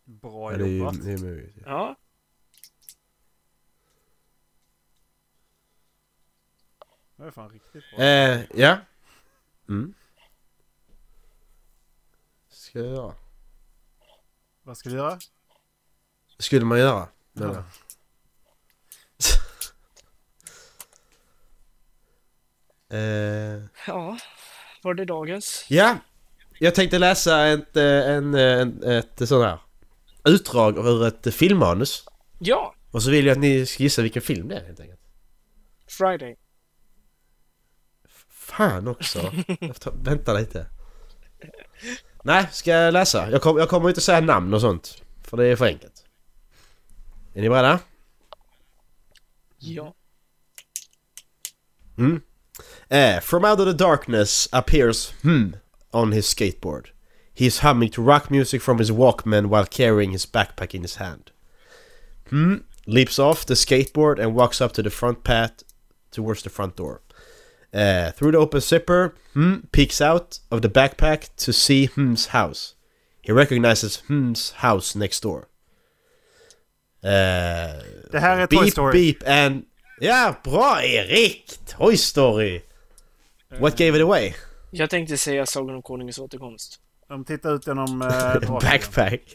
Speaker 3: Bra
Speaker 4: Ja, det är
Speaker 3: jobbat.
Speaker 4: det är möjligt. Ja.
Speaker 5: Ja,
Speaker 3: Det är fan riktigt bra.
Speaker 4: Eh, ja. Mm. Ska jag göra?
Speaker 3: Vad ska du göra?
Speaker 4: Skulle man göra? menar eh,
Speaker 5: ja. Var det dagens?
Speaker 4: ja. Jag tänkte läsa ett, eh, en, en, ett sånt här utdrag ur ett filmmanus.
Speaker 5: Ja,
Speaker 4: Och så vill jag att ni ska gissa vilken film det är helt enkelt.
Speaker 5: Friday.
Speaker 4: Fan också. Ta, vänta lite. Nej, ska jag läsa? Jag, kom, jag kommer inte säga namn och sånt. För det är för enkelt. Är ni beredda?
Speaker 5: Ja.
Speaker 4: Mm. Uh, from out of the darkness appears Hmm on his skateboard. He is humming to rock music from his Walkman while carrying his backpack in his hand. Hmm leaps off the skateboard and walks up to the front path towards the front door. Uh, through the open zipper, Hmm peeks out of the backpack to see Hm's house. He recognizes Hm's house next door. Uh,
Speaker 3: Det här är Toy
Speaker 4: beep,
Speaker 3: Story.
Speaker 4: beep and... Ja, bra Erik! Toy Story! What gave it away?
Speaker 5: Jag tänkte säga Sagan om Konungens återkomst.
Speaker 3: De tittar ut genom... Eh.
Speaker 4: Backpack.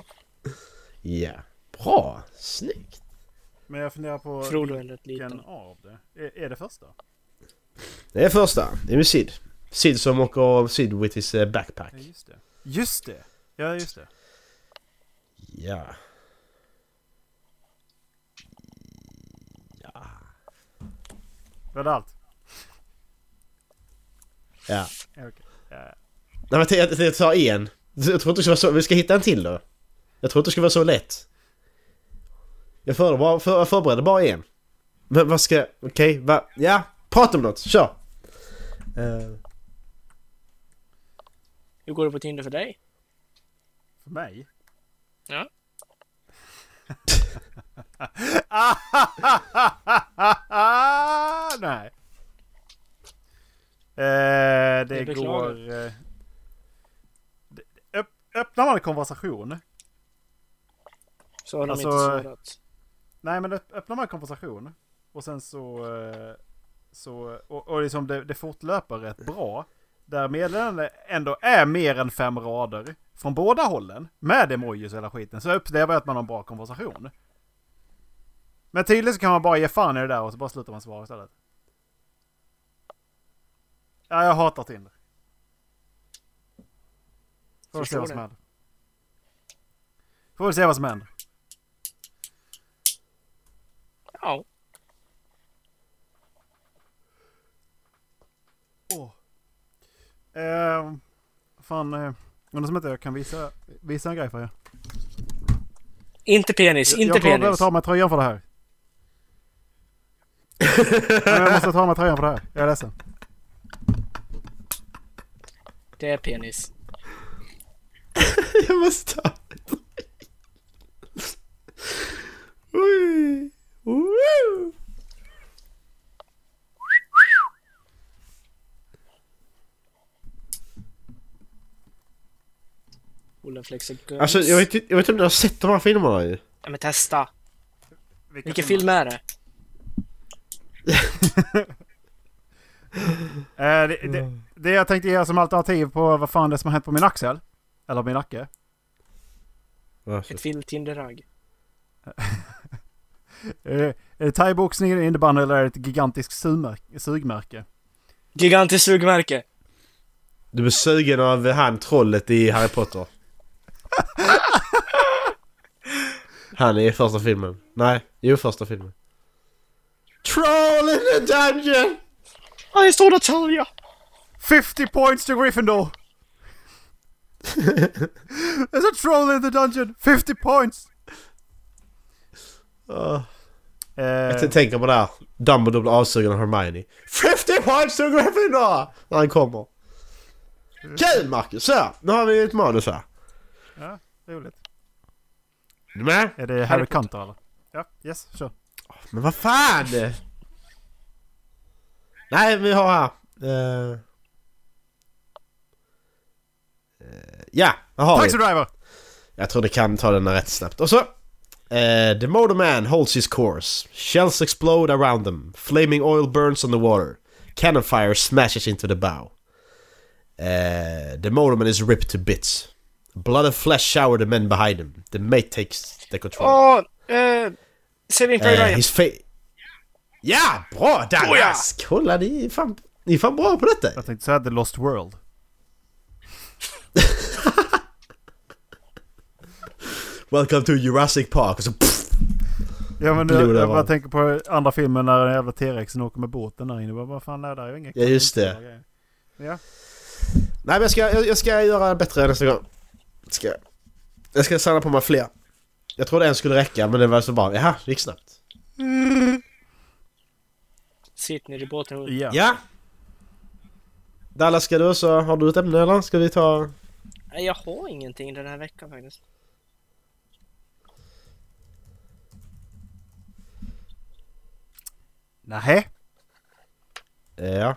Speaker 4: Ja. Bra. Snyggt.
Speaker 3: Men jag funderar på
Speaker 5: Frodo eller
Speaker 3: vilken av det. Är, är det första?
Speaker 4: Det är första. Det är med Sid. Sid som åker Sid with his eh, backpack.
Speaker 3: Ja, just det. Just det! Ja, just det.
Speaker 4: Ja.
Speaker 3: Var det allt?
Speaker 4: Ja.
Speaker 3: Ja, okej. Ja.
Speaker 4: Nej men jag, jag tar en. Jag tror inte det ska vara så... Vi ska hitta en till då. Jag tror inte det ska vara så lätt. Jag för, förbereder bara en. Men vad ska... Okej, va? Ja, prata om något. Kör! Eh,
Speaker 5: Hur går det på Tinder för dig?
Speaker 3: För mig?
Speaker 5: Ja.
Speaker 3: Nej. Eh, det går... Eh, öpp, öppnar man en konversation?
Speaker 5: Så har de
Speaker 3: Alltså,
Speaker 5: inte svarat.
Speaker 3: Nej men öpp- öppnar man en konversation och sen så... Eh, så och, och liksom det, det fortlöper rätt bra. Där meddelandet ändå är mer än fem rader från båda hållen. Med emojis och hela skiten. Så upplever jag att man har en bra konversation. Men tydligen så kan man bara ge fan i det där och så bara slutar man svara istället. Ja, jag hatar Tinder. Får vi se vad som händer. Får vi se vad som händer.
Speaker 5: Ja.
Speaker 3: Åh. Eh, fan, eh, undrar som inte jag kan visa, visa en grej för er.
Speaker 5: Inte penis,
Speaker 3: Jag-
Speaker 5: inte
Speaker 3: jag kommer behöva
Speaker 5: penis.
Speaker 3: ta mig tröjan för det här. Jag måste ta av mig tröjan för det här. Jag är ledsen.
Speaker 5: Det är penis.
Speaker 4: jag måste ta... Oj.
Speaker 5: Ola flexar guns.
Speaker 4: Alltså jag vet, inte- jag vet inte om ni har sett de här filmerna ju.
Speaker 5: Ja, men testa.
Speaker 3: Vilka
Speaker 5: Vilken film är det?
Speaker 3: Eh, det, det, det jag tänkte ge som alternativ på vad fan det är som har hänt på min axel. Eller min nacke.
Speaker 5: Ett vilt Tinderragg.
Speaker 3: Eh, är det thaiboxning, innebandy eller är det ett gigantiskt sugmärke?
Speaker 5: Gigantiskt sugmärke.
Speaker 4: Du är sugen av han trollet i Harry Potter. Han är i första filmen. Nej, jo första filmen. Troll in the dungeon!
Speaker 5: I och tälja.
Speaker 3: 50 points to Gryffindor! There's a troll in the dungeon! 50 points!
Speaker 4: Uh,
Speaker 3: Eh,
Speaker 4: jag tänker på det här. Dumbledore blir avsugen av Hermione. 50 points to Gryffindor! När han kommer. Kul Marcus! Så, nu har vi ett manus här.
Speaker 3: ja, roligt.
Speaker 4: Är du med?
Speaker 3: Är det Harry Hunter eller? Ja, yes, kör.
Speaker 4: Men vad fan! Nej, vi har här. Uh, uh, ja, vad har
Speaker 3: Taxi
Speaker 4: vi?
Speaker 3: driver!
Speaker 4: Jag tror det kan ta den rätt snabbt. Och så... Uh, the motorman holds his course. Shells explode around them. Flaming oil burns on the water. Cannon fire smashes into the bow. Uh, the motorman is ripped to bits. Blood and flesh shower the men behind him. The mate takes the control.
Speaker 5: Åh! eh, Saving Private
Speaker 4: Eh,
Speaker 5: Ryan.
Speaker 4: his fa- Ja, bra Dallas! Kolla, ni är, fan, ni är fan bra på detta.
Speaker 3: Jag tänkte säga The Lost World.
Speaker 4: Welcome to Jurassic Park. Och så, pff.
Speaker 3: Ja men jag, jag bara tänker på andra filmen när den jävla T-rexen åker med båten där inne. Vad fan är det? Det är ju inga
Speaker 4: Ja, just det.
Speaker 3: Ja.
Speaker 4: Nej men jag ska, jag, jag ska göra bättre nästa gång. Ska, jag. jag ska samla på mig fler. Jag trodde en skulle räcka men det var så bara, jaha, det gick snabbt.
Speaker 5: Sitt ner i båten och...
Speaker 3: ja.
Speaker 4: Ja! Dallas, ska du så har du ett ämne eller? Ska vi ta...
Speaker 5: Nej, jag har ingenting den här veckan faktiskt.
Speaker 3: Nähä?
Speaker 4: Ja.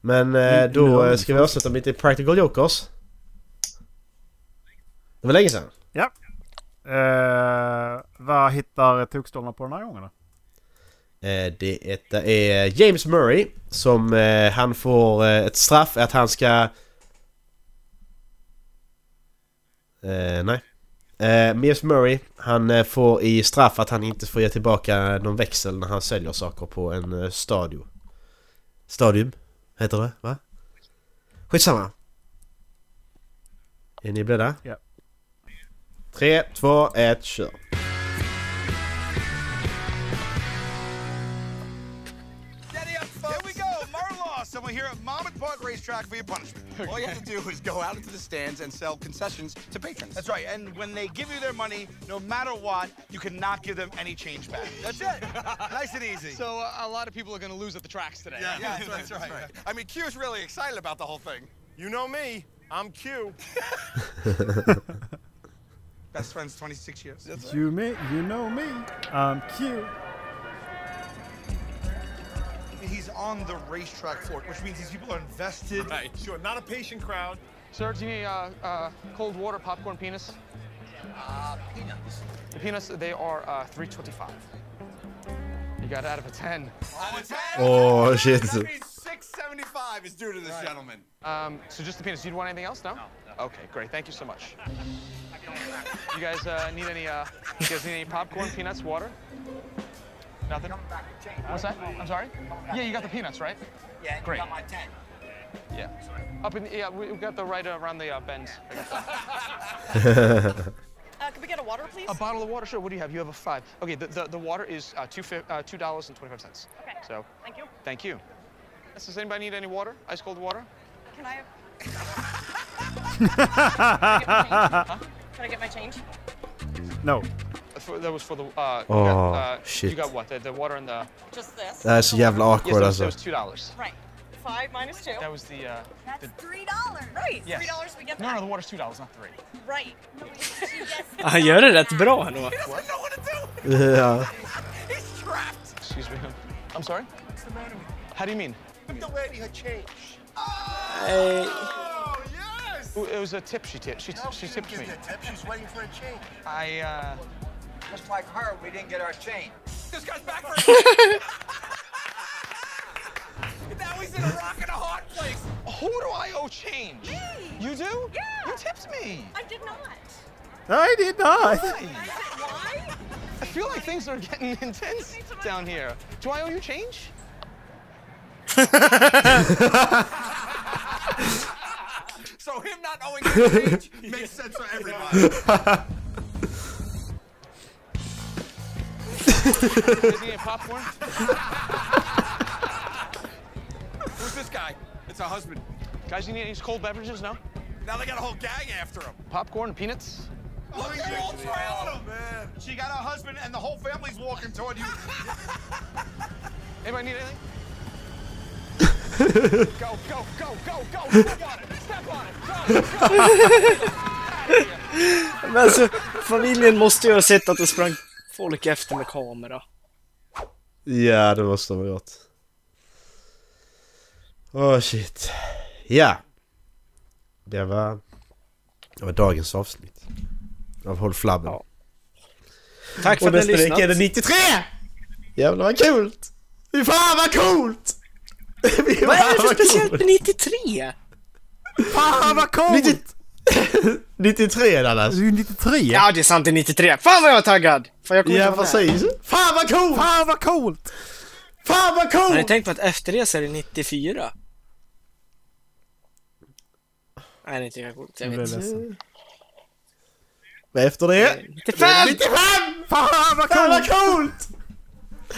Speaker 4: Men eh,
Speaker 3: Mm,
Speaker 4: då eh, ska vi avsluta med lite Practical Jokers. Det var länge sedan.
Speaker 3: Eh, vad hittar tokstollarna på den här gången då?
Speaker 4: Eh, det är, James Murray som eh, han får eh, ett straff att han ska... Eh, nej. Eh, James Murray han får i straff att han inte får ge tillbaka någon växel när han säljer saker på en stadio. Stadium heter det va? Skitsamma. Är ni beredda?
Speaker 3: Ja.
Speaker 4: Tre, två, ett, kör.
Speaker 8: Steady up, folks. Here we go. Marlaw, someone here at Monmouth Park Racetrack for your punishment. All you have to do is go out into the stands and sell concessions to patrons. That's right. And when they give you their money, no matter what, you cannot give them any change back. That's it. nice and easy.
Speaker 9: So uh, a lot of people are going to lose at the tracks today.
Speaker 8: yeah, yeah, that's right. That's right. I mean, Q's really excited about the whole thing. You know me. I'm Q. Best friends 26 years. That's right.
Speaker 3: You me, you know me. I'm cute.
Speaker 8: He's on the racetrack floor, which means these people are invested.
Speaker 9: Right.
Speaker 8: Sure, not a patient crowd.
Speaker 9: Sir, do you need uh, uh, cold water, popcorn, penis?
Speaker 8: Uh, peanuts.
Speaker 9: The peanuts, they are uh, 325. You got out of a 10.
Speaker 8: Out of 10?
Speaker 4: Åh shit.
Speaker 8: That means 675 is due to this gentleman.
Speaker 9: Um, so just the peanuts. Do you want anything else? No? Okay, great. Thank you so much. You guys uh, need any? Uh, you guys need any popcorn, peanuts, water? Nothing. What's that? I'm sorry. Yeah, you got the peanuts, right?
Speaker 8: Yeah,
Speaker 9: Great.
Speaker 8: got my 10.
Speaker 9: Yeah. Up in yeah, we we got the right around the uh, bend.
Speaker 10: Uh, can we get a water, please?
Speaker 9: A bottle of water, sure. What do you have? You have a five. Okay, the the, the water is uh, two uh, two dollars and twenty five cents.
Speaker 10: Okay.
Speaker 9: So
Speaker 10: Thank you.
Speaker 9: thank you. Yes, Does anybody need any water? Ice cold water?
Speaker 10: Can I have... Can I get my change?
Speaker 3: No.
Speaker 9: For, that was for the. Uh, you
Speaker 4: Oh,
Speaker 9: got, uh,
Speaker 4: shit.
Speaker 9: You got what? The, the water and the.
Speaker 10: Just this?
Speaker 4: Det här är så jävla
Speaker 9: Yes,
Speaker 4: awkward
Speaker 9: that was, that was two dollars.
Speaker 10: Right. Five minus two.
Speaker 9: That was the. Uh,
Speaker 10: That's three dollars. Right.
Speaker 9: Yes.
Speaker 10: Three dollars we get
Speaker 9: no,
Speaker 10: back.
Speaker 9: no, the water's two dollars, not three.
Speaker 10: Right.
Speaker 5: Han gör det rätt bra ändå.
Speaker 8: He doesn't know what to do.
Speaker 4: Ja.
Speaker 8: He's trapped.
Speaker 9: Excuse me. I'm sorry.
Speaker 8: What's the matter
Speaker 9: How do you mean?
Speaker 8: You? The lady had changed.
Speaker 5: Nej.
Speaker 8: Oh, yes!
Speaker 9: It was a tip she tipped. She,
Speaker 8: No,
Speaker 9: she
Speaker 8: didn't
Speaker 9: tipped me.
Speaker 8: a tip. She was waiting for a change.
Speaker 9: I. Uh,
Speaker 8: Just like her, we didn't get our change. This guy's back for Now he's in a rock and a hard place.
Speaker 9: who do I owe change?
Speaker 10: Me.
Speaker 9: You do?
Speaker 10: Yeah.
Speaker 9: You tipped me.
Speaker 10: I did not.
Speaker 3: I did not.
Speaker 10: Why?
Speaker 9: I feel like things are getting intense down here. Do I owe you change?
Speaker 8: So him not owing him change makes sense for everybody.
Speaker 9: You guys need popcorn?
Speaker 8: Who's this guy? It's her husband.
Speaker 9: Guys, you need any cold beverages? No?
Speaker 8: Now they got a whole gang after him.
Speaker 9: Popcorn and peanuts?
Speaker 8: Oh, they're all trailing him. Man. She got her husband and the whole family's walking toward you.
Speaker 9: Anybody need anything? Go, go, go, go, go! Step on it! Step on it! Go, go!
Speaker 5: Men alltså, familjen måste ju ha sett att det sprang folk efter med kamera.
Speaker 4: Ja, det måste de ha gjort. Åh shit. Ja. Det var... Det var dagens avsnitt. Av Håll Flabben.
Speaker 5: Ja. Tack för
Speaker 4: Och
Speaker 5: att ni har
Speaker 4: nästa vecka är det
Speaker 5: lyssnat.
Speaker 4: 93! Jävlar vad coolt! Fy fan vad coolt!
Speaker 5: Vad är det för speciellt
Speaker 4: coolt!
Speaker 5: med 93?
Speaker 3: Fan vad coolt!
Speaker 4: 93 Dallas!
Speaker 3: Du är 93.
Speaker 5: Ja, det är sant, det är 93. Fan vad jag är taggad! Fan, jag kommer
Speaker 4: Ja
Speaker 5: inte
Speaker 4: precis! Fan vad coolt!
Speaker 3: Fan vad coolt!
Speaker 4: Fan vad
Speaker 5: Har ni
Speaker 4: coolt!
Speaker 5: tänkt på att efter det så är det 94? Nej, det är inte lika coolt. Jag vet.
Speaker 3: ledsen.
Speaker 4: Efter det...
Speaker 5: 95!
Speaker 4: 95!
Speaker 3: Fan vad
Speaker 4: Fan vad
Speaker 3: coolt!
Speaker 4: coolt!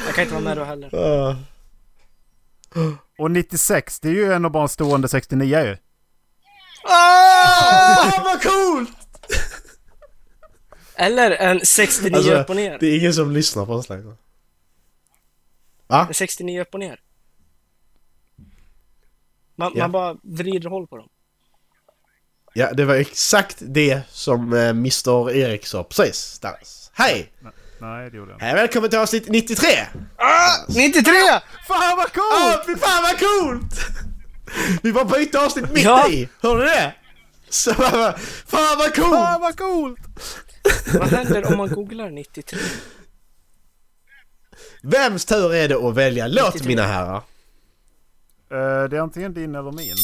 Speaker 5: Jag kan inte vara med då heller.
Speaker 4: Uh,
Speaker 3: Och 96, det är ju ändå bara en stående 69 ju.
Speaker 4: fan vad coolt!
Speaker 5: Eller en 69
Speaker 4: Alltså,
Speaker 5: upp och ner.
Speaker 4: det är ingen som lyssnar på oss längre. Va?
Speaker 5: En 69 upp och ner. Man,
Speaker 4: Ja.
Speaker 5: man bara vrider håll på dem.
Speaker 4: Ja, det var exakt det som Mr Erik sa precis. Dallas. Hej!
Speaker 3: Nej, det gjorde jag inte.
Speaker 4: Hej, välkommen till avsnitt 93!
Speaker 5: 93!
Speaker 3: Fan vad coolt!
Speaker 4: fy fan vad coolt! Vi bara bytte avsnitt mitt
Speaker 5: Ja.
Speaker 4: i! Hörde du det? Så, fan vad coolt!
Speaker 3: Fan vad coolt!
Speaker 5: Vad händer om man googlar 93?
Speaker 4: Vems tur är det att välja låt
Speaker 5: 93.
Speaker 4: mina herrar?
Speaker 3: Eh, det är antingen din eller min.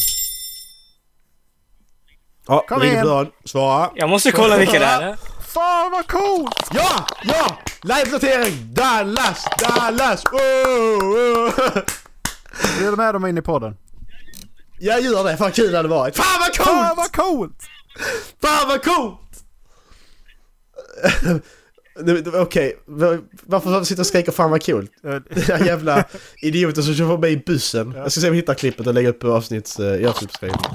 Speaker 4: Ja,
Speaker 3: Kom
Speaker 4: ring
Speaker 3: igen.
Speaker 4: dörren. Svara.
Speaker 5: Jag måste kolla vilka det är.
Speaker 3: Fan vad coolt!
Speaker 4: Ja! Ja! Live-notering! Dallas! Dallas! Oh, oh.
Speaker 3: Blir du med dem in i podden?
Speaker 4: Jag gör det, fan kul det hade varit. Fan vad coolt!
Speaker 3: Fan vad coolt!
Speaker 4: Fan vad coolt! Okej, var- varför sitter och skriker fan vad coolt?
Speaker 3: Eh,
Speaker 4: Den här jävla idioten som kör förbi bussen. Jag ska se om jag hittar klippet och lägga upp avsnitts, uh, i avsnittsbeskrivningen.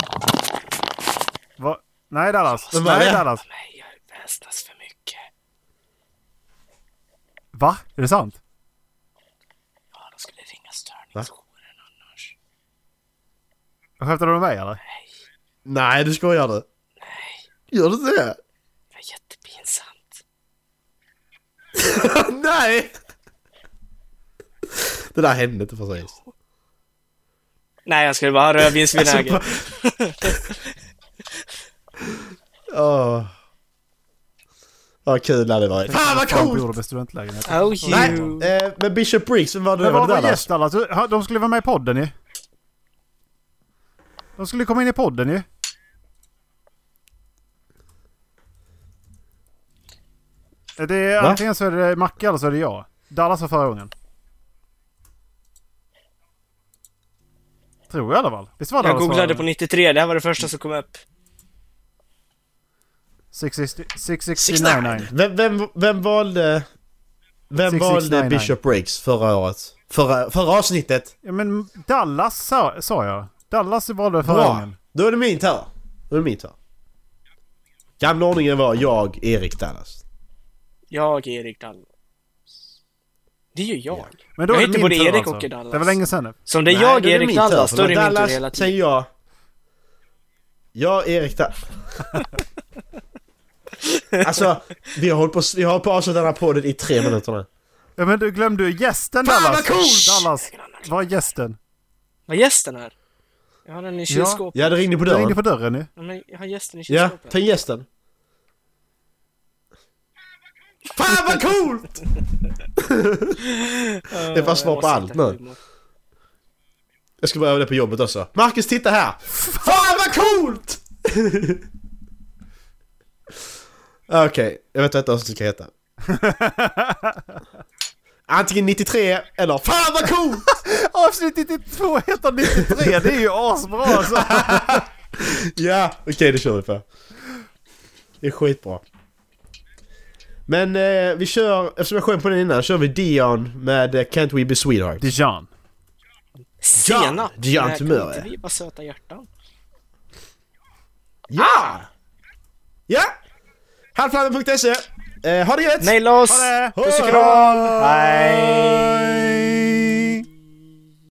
Speaker 3: Va? Nej Dallas.
Speaker 4: Är
Speaker 3: Nej? Dallas.
Speaker 5: Nej, jag väsnas för mycket.
Speaker 3: Va? Är det sant?
Speaker 5: Ja, de skulle ringa störningsjouren annars.
Speaker 3: Skämtar du med mig eller?
Speaker 4: Nej, du skojar du?
Speaker 5: Nej,
Speaker 4: Gör du inte det?
Speaker 5: det var jättepinsamt.
Speaker 4: Nej! Det där hände inte precis.
Speaker 5: Nej, jag skulle bara ha rödvinsvinäger.
Speaker 4: Alltså, Åh. Vad kul det hade varit. Fan vad coolt!
Speaker 3: med?
Speaker 5: Oh,
Speaker 4: Nej, eh, men Bishop Briggs, vem var det?
Speaker 3: Men
Speaker 4: Var det
Speaker 3: var
Speaker 4: Dallas?
Speaker 3: gäst ha, De skulle vara med i podden ju. De skulle komma in i podden ju. Det är
Speaker 4: Va?
Speaker 3: antingen så är det Macke eller så är det jag. Dallas var förra gången. Tror jag i alla fall. Visst var
Speaker 5: Jag
Speaker 3: Dallas
Speaker 5: googlade
Speaker 3: förra
Speaker 5: på 93, det här var det första som kom upp.
Speaker 3: 660 669
Speaker 4: 669. Vem, vem, vem valde... Vem
Speaker 3: 6699.
Speaker 4: valde Bishop Briggs förra året? Förra, förra avsnittet?
Speaker 3: Ja men Dallas sa, sa jag. Dallas valde förra
Speaker 4: Bra!
Speaker 3: gången.
Speaker 4: Då är det min tur. Då är det min tur. Gamla ordningen var jag, Erik Dallas.
Speaker 5: Jag, Erik Dallas. Det är ju jag.
Speaker 3: Men då
Speaker 5: Jag heter både Erik
Speaker 3: alltså.
Speaker 5: och Dallas.
Speaker 3: Det var länge sedan nu.
Speaker 5: Så om det är
Speaker 4: Nej,
Speaker 5: jag,
Speaker 4: är
Speaker 5: Erik Dallas,
Speaker 4: tur,
Speaker 5: då är det min tur
Speaker 4: Dallas,
Speaker 5: hela
Speaker 4: Sen
Speaker 5: tiden.
Speaker 4: jag. Jag, Erik Dallas. alltså, vi har hållit på, vi har hållit på att avsluta den här podden i tre minuter nu.
Speaker 3: Ja men du glömde ju gästen
Speaker 4: Fan,
Speaker 3: Dallas.
Speaker 4: vad coolt!
Speaker 3: Dallas, vad är gästen?
Speaker 5: Vad är gästen här? Jag har den i kylskåpet.
Speaker 4: Ja, det ringde på
Speaker 3: Du ringde
Speaker 4: dörren.
Speaker 3: på dörren ju.
Speaker 5: Ja, men jag har gästen i
Speaker 4: Ja,
Speaker 5: kylskåpet.
Speaker 4: ta in gästen. Fan vad coolt! det är bara svar på allt nu. Jag ska börja med det på jobbet också. Marcus, titta här! Fan vad coolt! Okej, jag vet inte vad som ska heta. Antingen 93 eller Fan vad coolt!
Speaker 3: Avsnitt 92 heter 93, det är ju asbra alltså.
Speaker 4: ja, okej det kör vi på. Det är skitbra. Men eh, vi kör, eftersom jag sjöng på den innan, kör vi Dion med eh, Can't We Be Sweetheart.
Speaker 3: Dijon.
Speaker 5: Senap!
Speaker 4: Dion
Speaker 5: Nej,
Speaker 4: Tumör,
Speaker 5: kan
Speaker 4: ja.
Speaker 5: inte vi bara söta hjärtan?
Speaker 4: Ja! Ja! Halvflammen.se. Eh, ha det gött!
Speaker 5: Maila oss! Puss och kram!
Speaker 3: Hej!